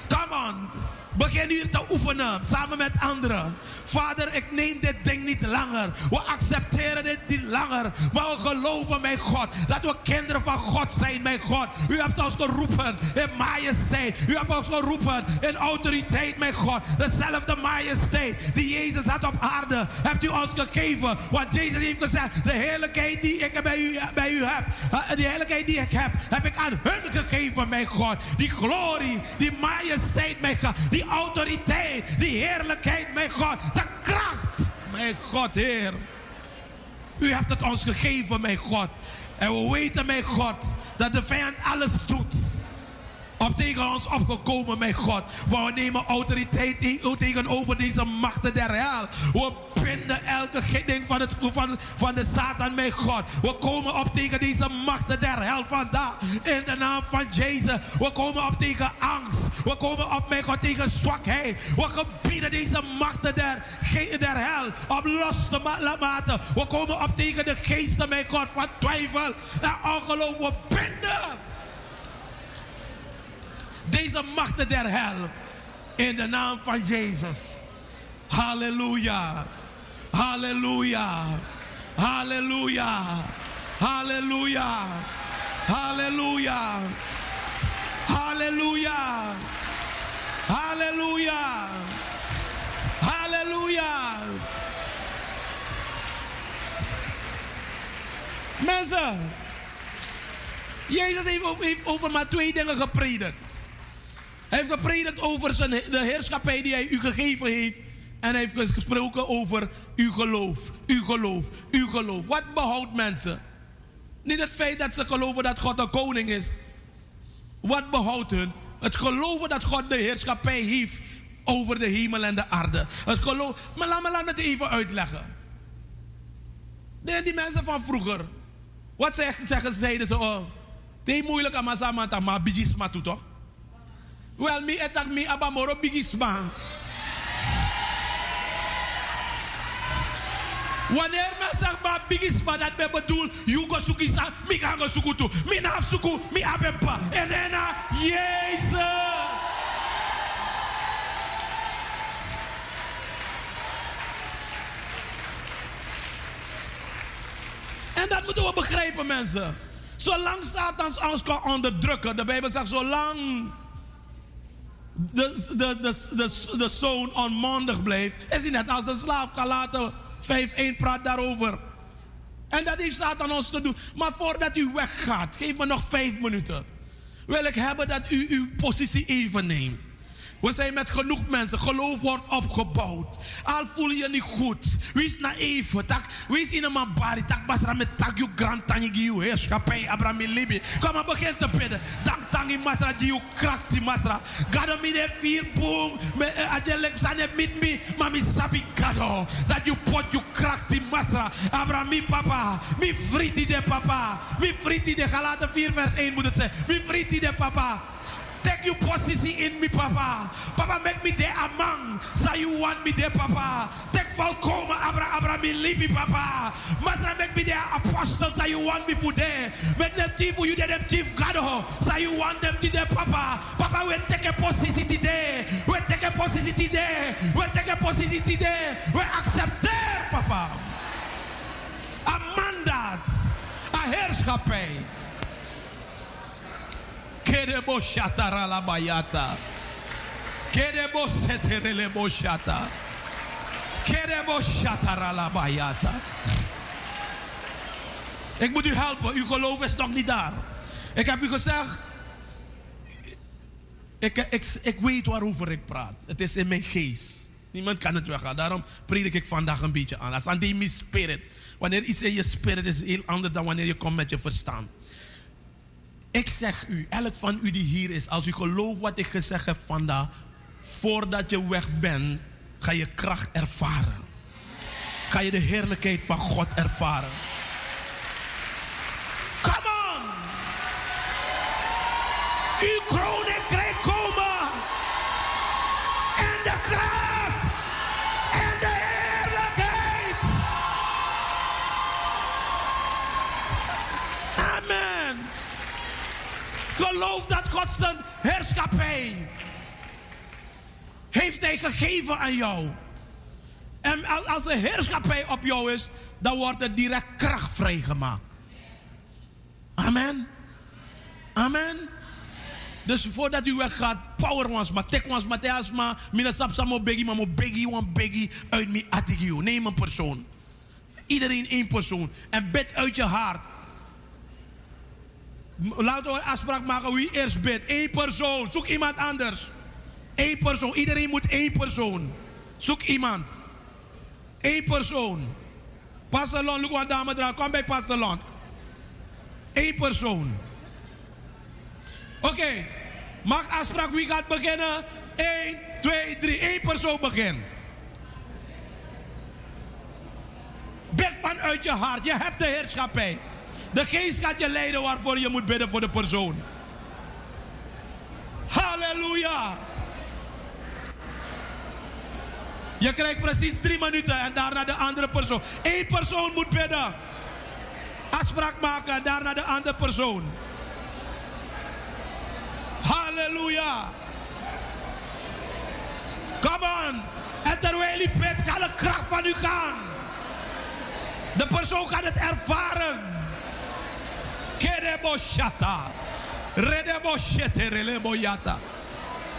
Come on. Begin hier te oefenen samen met anderen. Vader, ik neem dit ding niet langer. We accepteren dit niet langer. Maar we geloven, mijn God, dat we kinderen van God zijn, mijn God. U hebt ons geroepen in majesteit. U hebt ons geroepen in autoriteit, mijn God. Dezelfde majesteit die Jezus had op aarde, hebt u ons gegeven. Want Jezus heeft gezegd, de heerlijkheid die ik bij u, bij u heb, eh, die heerlijkheid die ik heb, heb ik aan hun gegeven, mijn God. Die glorie, die majesteit, mijn God. Die autoriteit, die heerlijkheid, mijn God. De kracht, mijn God, Heer. U hebt het ons gegeven, mijn God. En we weten, mijn God, dat de vijand alles doet. Op tegen ons opgekomen, mijn God. Maar we nemen autoriteit tegenover deze machten der hel. We binden elke ding van, het, van, van de Satan, mijn God. We komen op tegen deze machten der hel vandaag. In de naam van Jezus. We komen op tegen angst. We komen op, mijn God, tegen zwakheid. We gebieden deze machten der, der hel op los te laten. We komen op tegen de geesten, mijn God, van twijfel en ongeloof. We binden deze machten der hel. In de naam van Jezus. Halleluja. Halleluja. Halleluja. Halleluja. Halleluja. Halleluja. Halleluja. Halleluja. Mensen, Jezus heeft over maar twee dingen gepredikt. Hij heeft gepredikt over zijn, de heerschappij die hij u gegeven heeft En hij heeft gesproken over uw geloof, uw geloof, uw geloof. Wat behoudt mensen? Niet het feit dat ze geloven dat God een koning is. Wat behoudt hun? Het geloven dat God de heerschappij heeft over de hemel en de aarde. Het geloof. Maar laat me, laat me het even uitleggen. De, die mensen van vroeger. Wat zeggen, zeggen zeiden ze? Oh, het is moeilijk aan mijn maar bigisma toe toch? Wel, mi etak mi abamoro bigisma. Wanneer men zegt maar bigisma dat men bedoelt, you go suki sa, mi ga go suku tu. Mi na suku, mi. En dan Jezus. En dat moeten we begrijpen, mensen. Zolang Satans ons kan onderdrukken, de Bijbel zegt, zolang de, de, zoon onmondig blijft, is hij net als een slaaf. Ga laten 5-1 praat daarover. En dat heeft Satan ons te doen. Maar voordat u weggaat, geef me nog vijf minuten. Wil ik hebben dat u uw positie even neemt. We zijn met genoeg mensen. Geloof wordt opgebouwd. Al voel je niet goed. Wees naïef. Tak, wees in een mabari. Tak basra met tak you grand tangi giu. Heerschappij Abraham Libi. Kom maar begin te bidden. Dank tangi masra giu krakti masra. Gado mi de vier boom. Ajelek zane mit mi. Mami sabi gado. Dat you pot you krakti masra. Abraham mi papa. Mi friti de papa. Mi friti de Galaten 4 vers 1 moet het zijn. Mi friti de papa. Take your position in me, Papa. Papa, make me there among. So you want me there, Papa. Take Falcoma, Abra, Abra, me leave me, Papa. Master, make me there apostle. So you want me for there. Make them chief for you, there, them chief God. Oh. So you want them to there, Papa. Papa, we take a position today. We take a position today. We take a position today. We accept there, Papa. A mandaat. A heerschappij. Kerebo shatara la bayata. Kerebo seterele boshata. Kerebo shatara la bayata. Ik moet u helpen. Uw geloof is nog niet daar. Ik heb u gezegd. Ik, ik, weet waarover ik praat. Het is in mijn geest. Niemand kan het weghalen. Daarom predik ik vandaag een beetje aan. Dat aan die spirit. Wanneer iets in je spirit is, heel anders dan wanneer je komt met je verstand. Ik zeg u, elk van u die hier is, als u gelooft wat ik gezegd heb vandaag, voordat je weg bent, ga je kracht ervaren. Ga je de heerlijkheid van God ervaren. Come on! Uw komen! En Geloof dat God zijn heerschappij heeft hij gegeven aan jou. En als er heerschappij op jou is, dan wordt er direct kracht vrijgemaakt. Amen. Amen. Dus voordat u weggaat, power ons maar, tek ons maar, maar, mina sap samo maar mo begi, wan begi uit mi atigio. Neem een persoon. Iedereen één persoon. En bid uit je hart. Laten we een afspraak maken wie eerst bidt. Eén persoon. Zoek iemand anders. Eén persoon. Iedereen moet één persoon. Zoek iemand. Eén persoon. Pastor Lon, look wat dame draagt. Kom bij Pastor Lon. Eén persoon. Oké. Maak afspraak wie gaat beginnen. 1, 2, 3. Eén persoon begin. Bid vanuit je hart. Je hebt de heerschappij. De geest gaat je leiden waarvoor je moet bidden voor de persoon. Halleluja. Je krijgt precies drie minuten en daarna de andere persoon. Eén persoon moet bidden. Afspraak maken en daarna de andere persoon. Halleluja. Come on. En terwijl u bidt, gaat de kracht van u gaan. De persoon gaat het ervaren. Kerebo shata. Redebo shete relebo yata.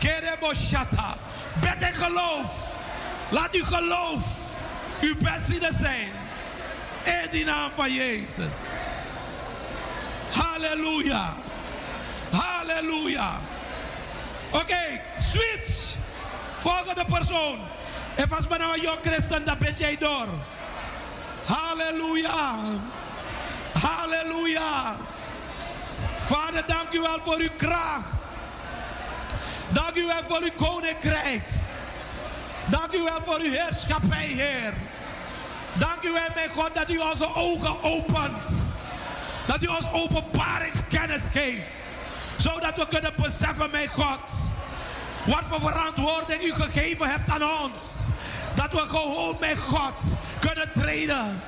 Kerebo shata. Bid geloof. Laat uw geloof uw benzine zijn. In die naam van Jezus. Halleluja. Halleluja. Oké, okay, switch. Volgende persoon. En als ben nou een christen, dan ben door. Halleluja. Halleluja. Vader, dank u wel voor uw kracht. Dank u wel voor uw koninkrijk. Dank u wel voor uw heerschappij, Heer. Dank u wel, mijn God, dat u onze ogen opent. Dat u ons openbaringskennis geeft. Zodat we kunnen beseffen, mijn God. Wat voor verantwoording u gegeven hebt aan ons. Dat we gewoon, mijn God, kunnen treden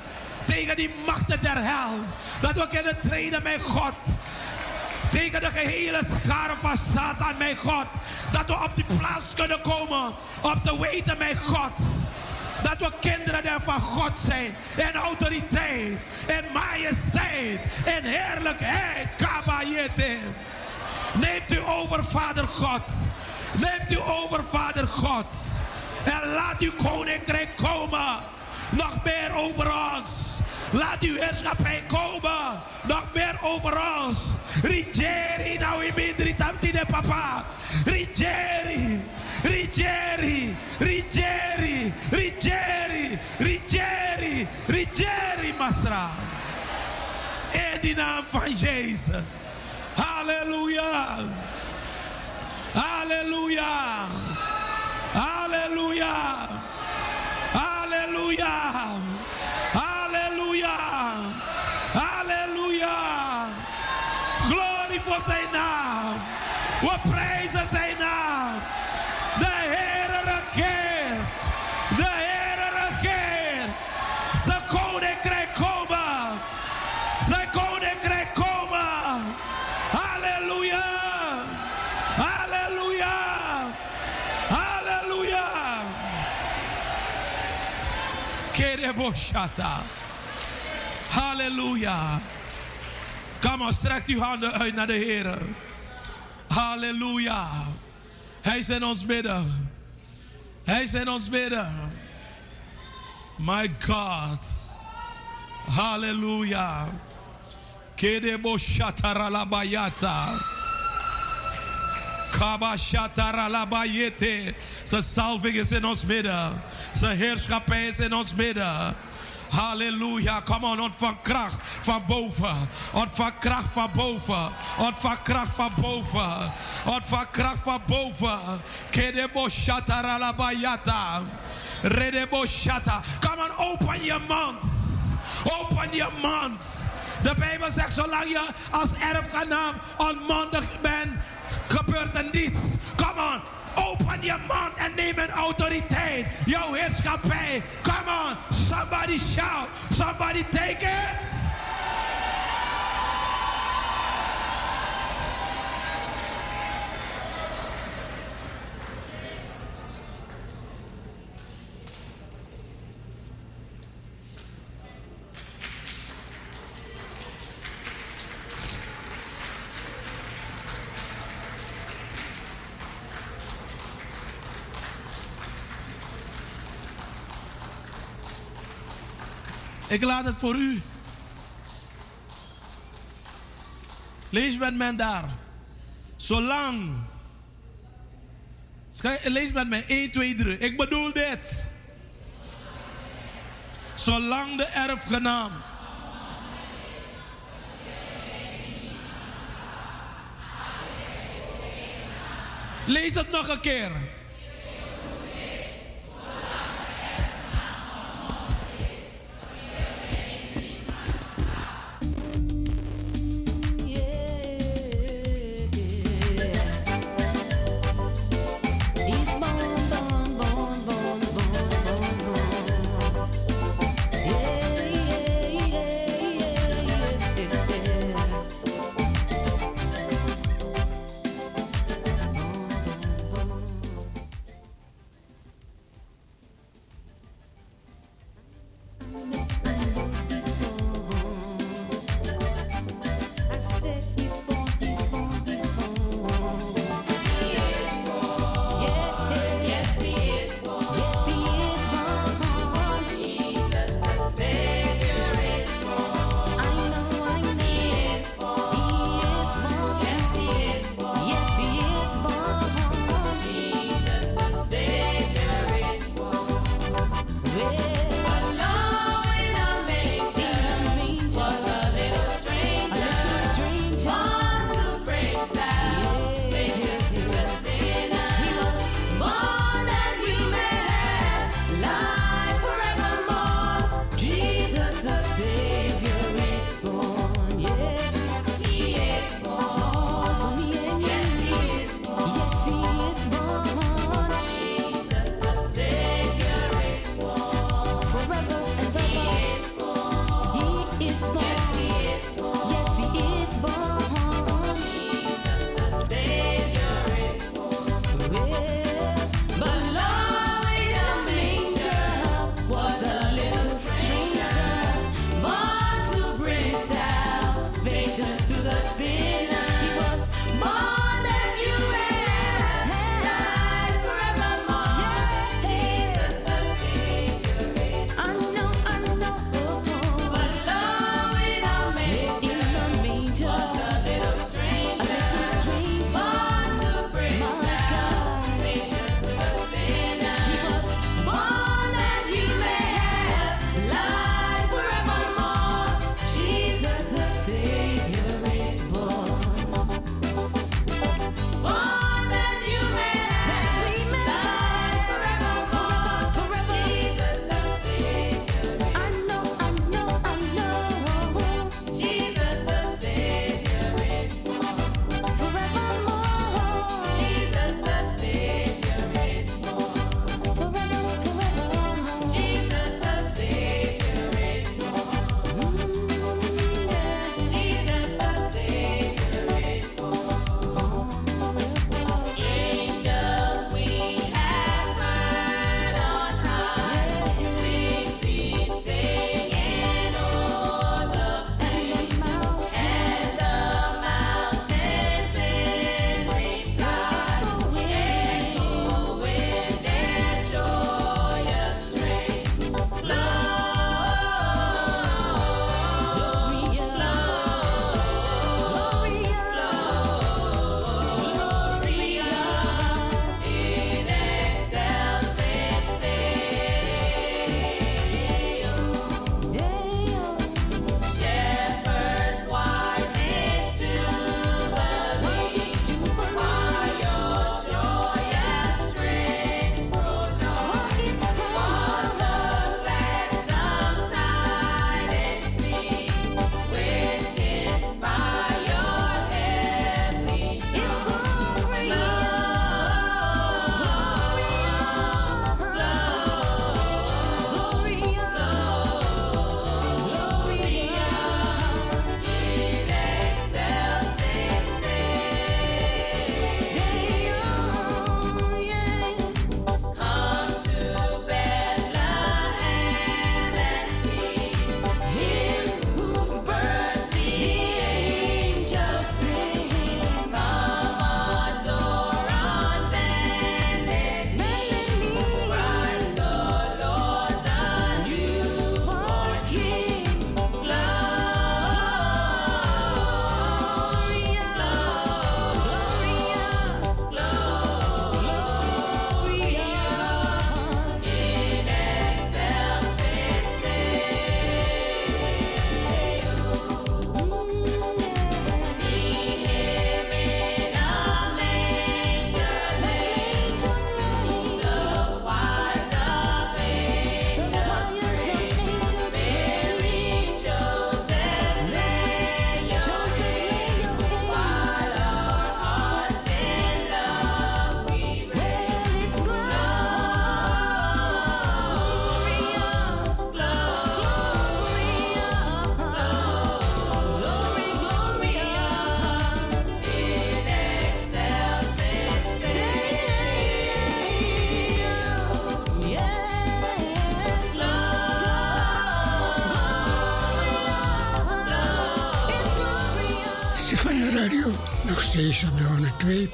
tegen die machten der hel. Dat we kunnen treden, mijn God. Tegen de gehele schare van Satan, mijn God. Dat we op die plaats kunnen komen. Om te weten, mijn God. Dat we kinderen van God zijn. En autoriteit. En majesteit. En heerlijkheid. Kabayete. Neemt u over, Vader God. Neemt u over, Vader God. En laat uw koninkrijk komen. Nog meer over ons. Laat uw heerschappij komen. Nog meer over ons. Rigeri nou midri tamti de papa. Rigeri. Rigeri. Rigeri. Rigeri. Rigeri. Rigeri masra. In de naam van Jezus. Halleluja. Halleluja. Halleluja. Halleluja. Halleluja. Halleluja. Glorie voor zijn naam. We prijzen zijn naam. De Heere regeert. De Heere regeert. Zijn koninkrijk komen. Zijn koninkrijk komen. Halleluja. Halleluja. Halleluja. Kereboshata. Halleluja. Kom maar, strek uw handen uit naar de Heer. Halleluja. Hij is in ons midden. Hij is in ons midden. My God. Halleluja. Kedeboshataralabayata. Kabashataralabayete. Zijn salving is in ons midden. Zijn heerschappij is in ons midden. Halleluja. Kom on, ontvang kracht van boven. Ontvang kracht van boven. Ontvang kracht van boven. Ontvang kracht van boven. Kedebo shataralabayata. Redebo shata. Come on, open your mouth. Open your mouth. De Bijbel zegt, zolang je als erfgenaam onmondig bent, gebeurt er niets. Come on. Open je mond en neem een autoriteit. Jouw heerschappij. Come on. Somebody shout. Somebody take it. Ik laat het voor u. Lees met men daar. Zolang. Lees met mij 1, 2, 3. Ik bedoel dit. Zolang de erfgenaam. Lees het nog een keer.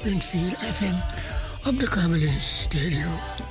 FM op de Kabelin Stereo.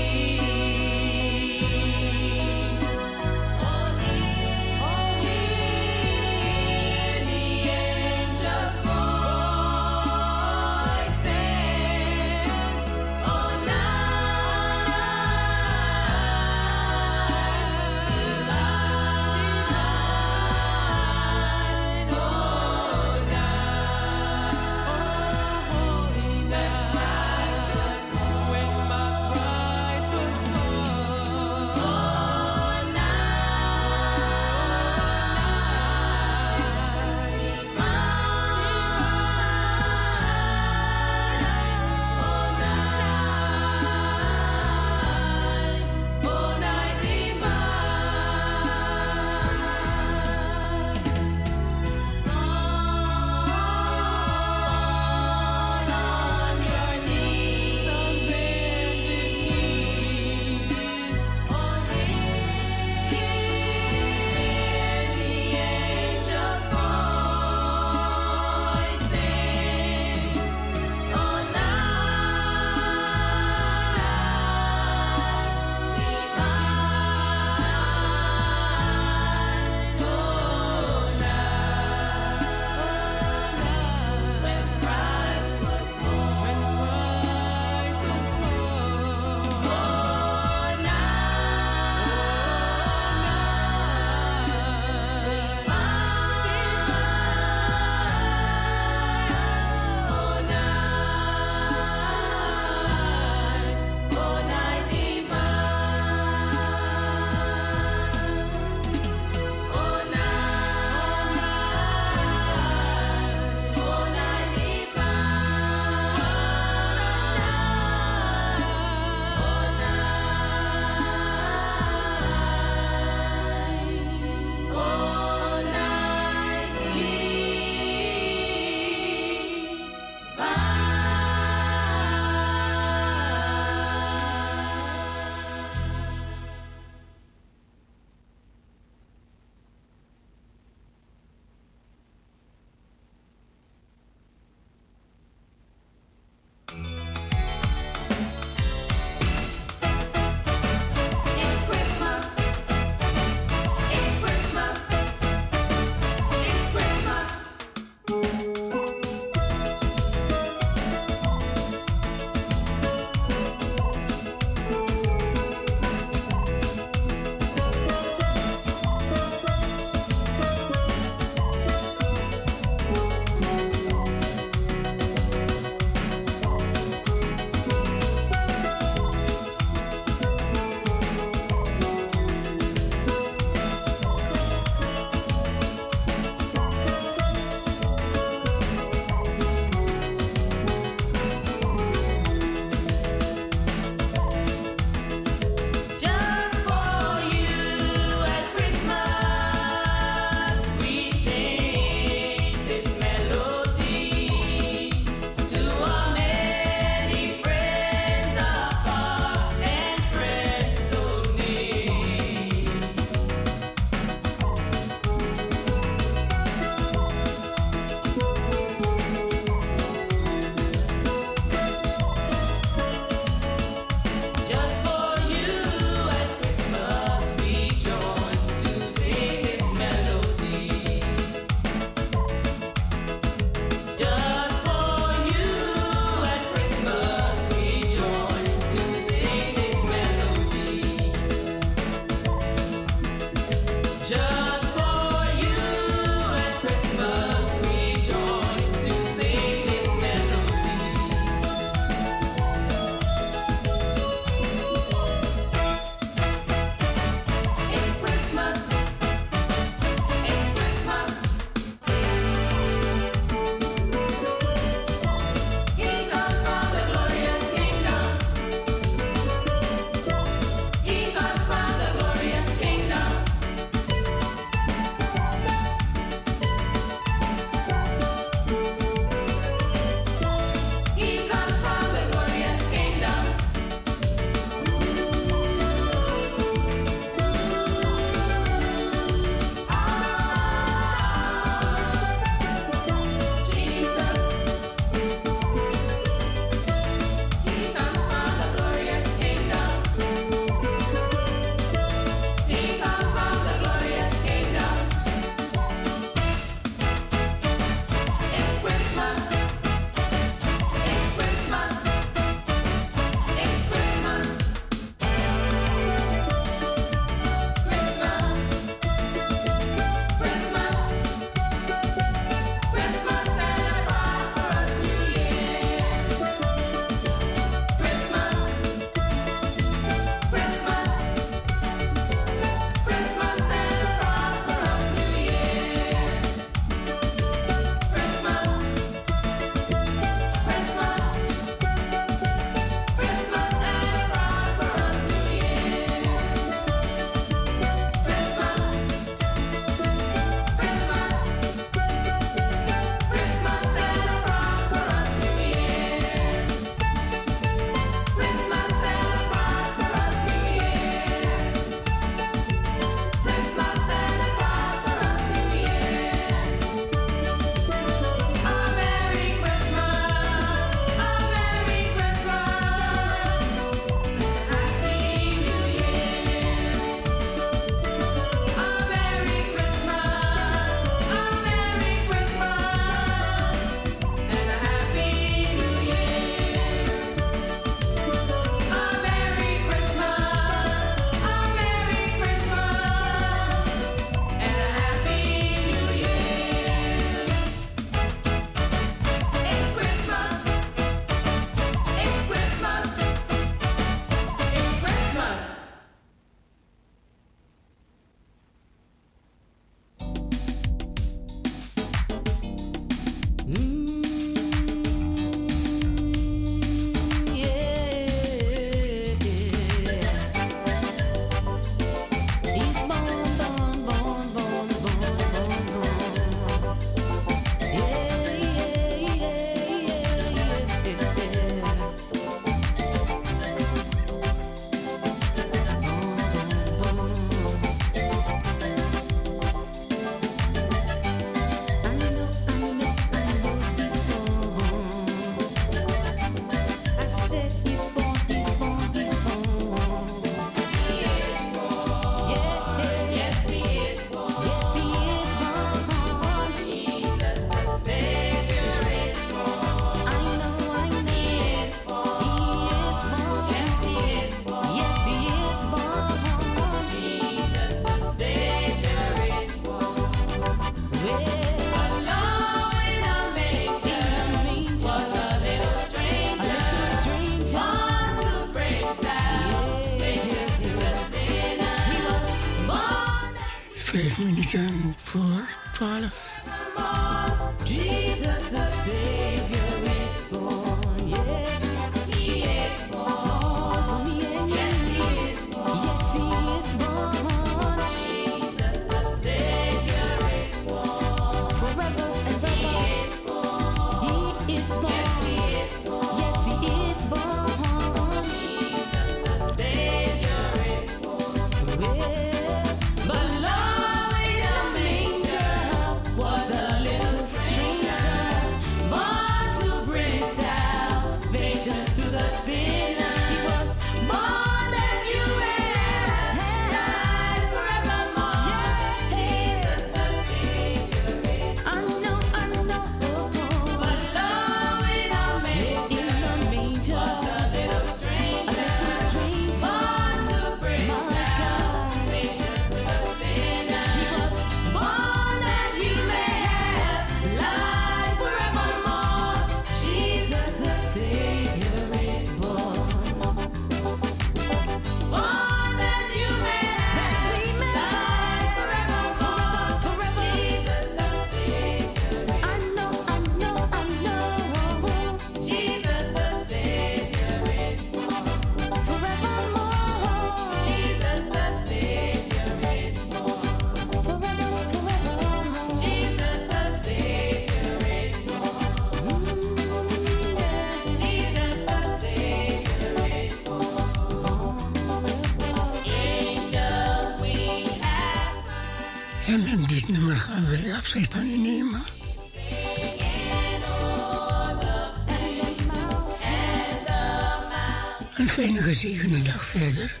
Een fijne gezegende dag verder.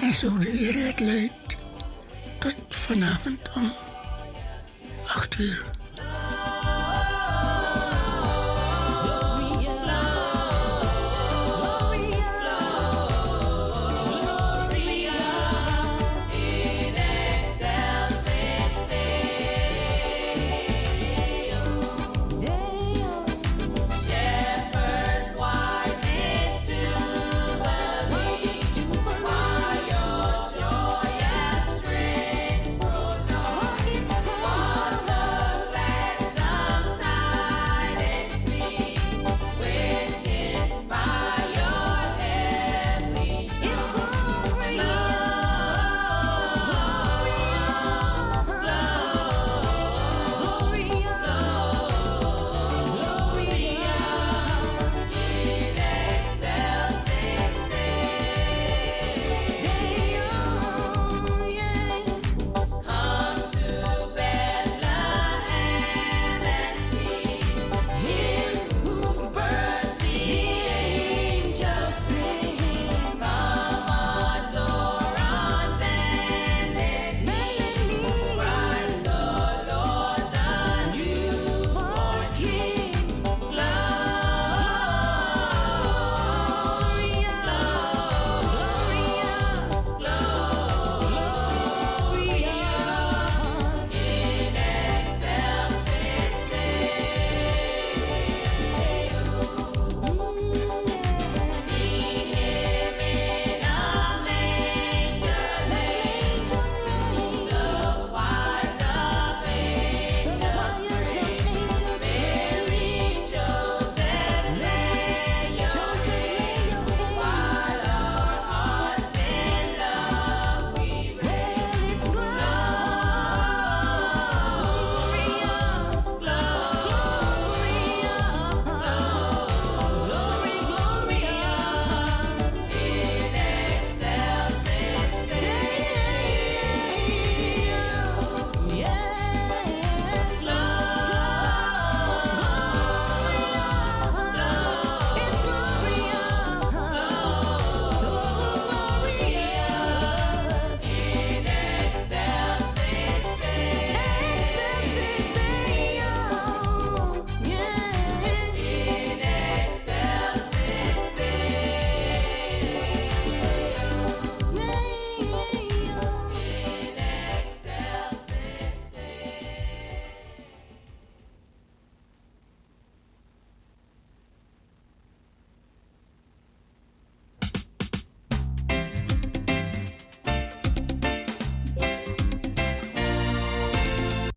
En zo de eer het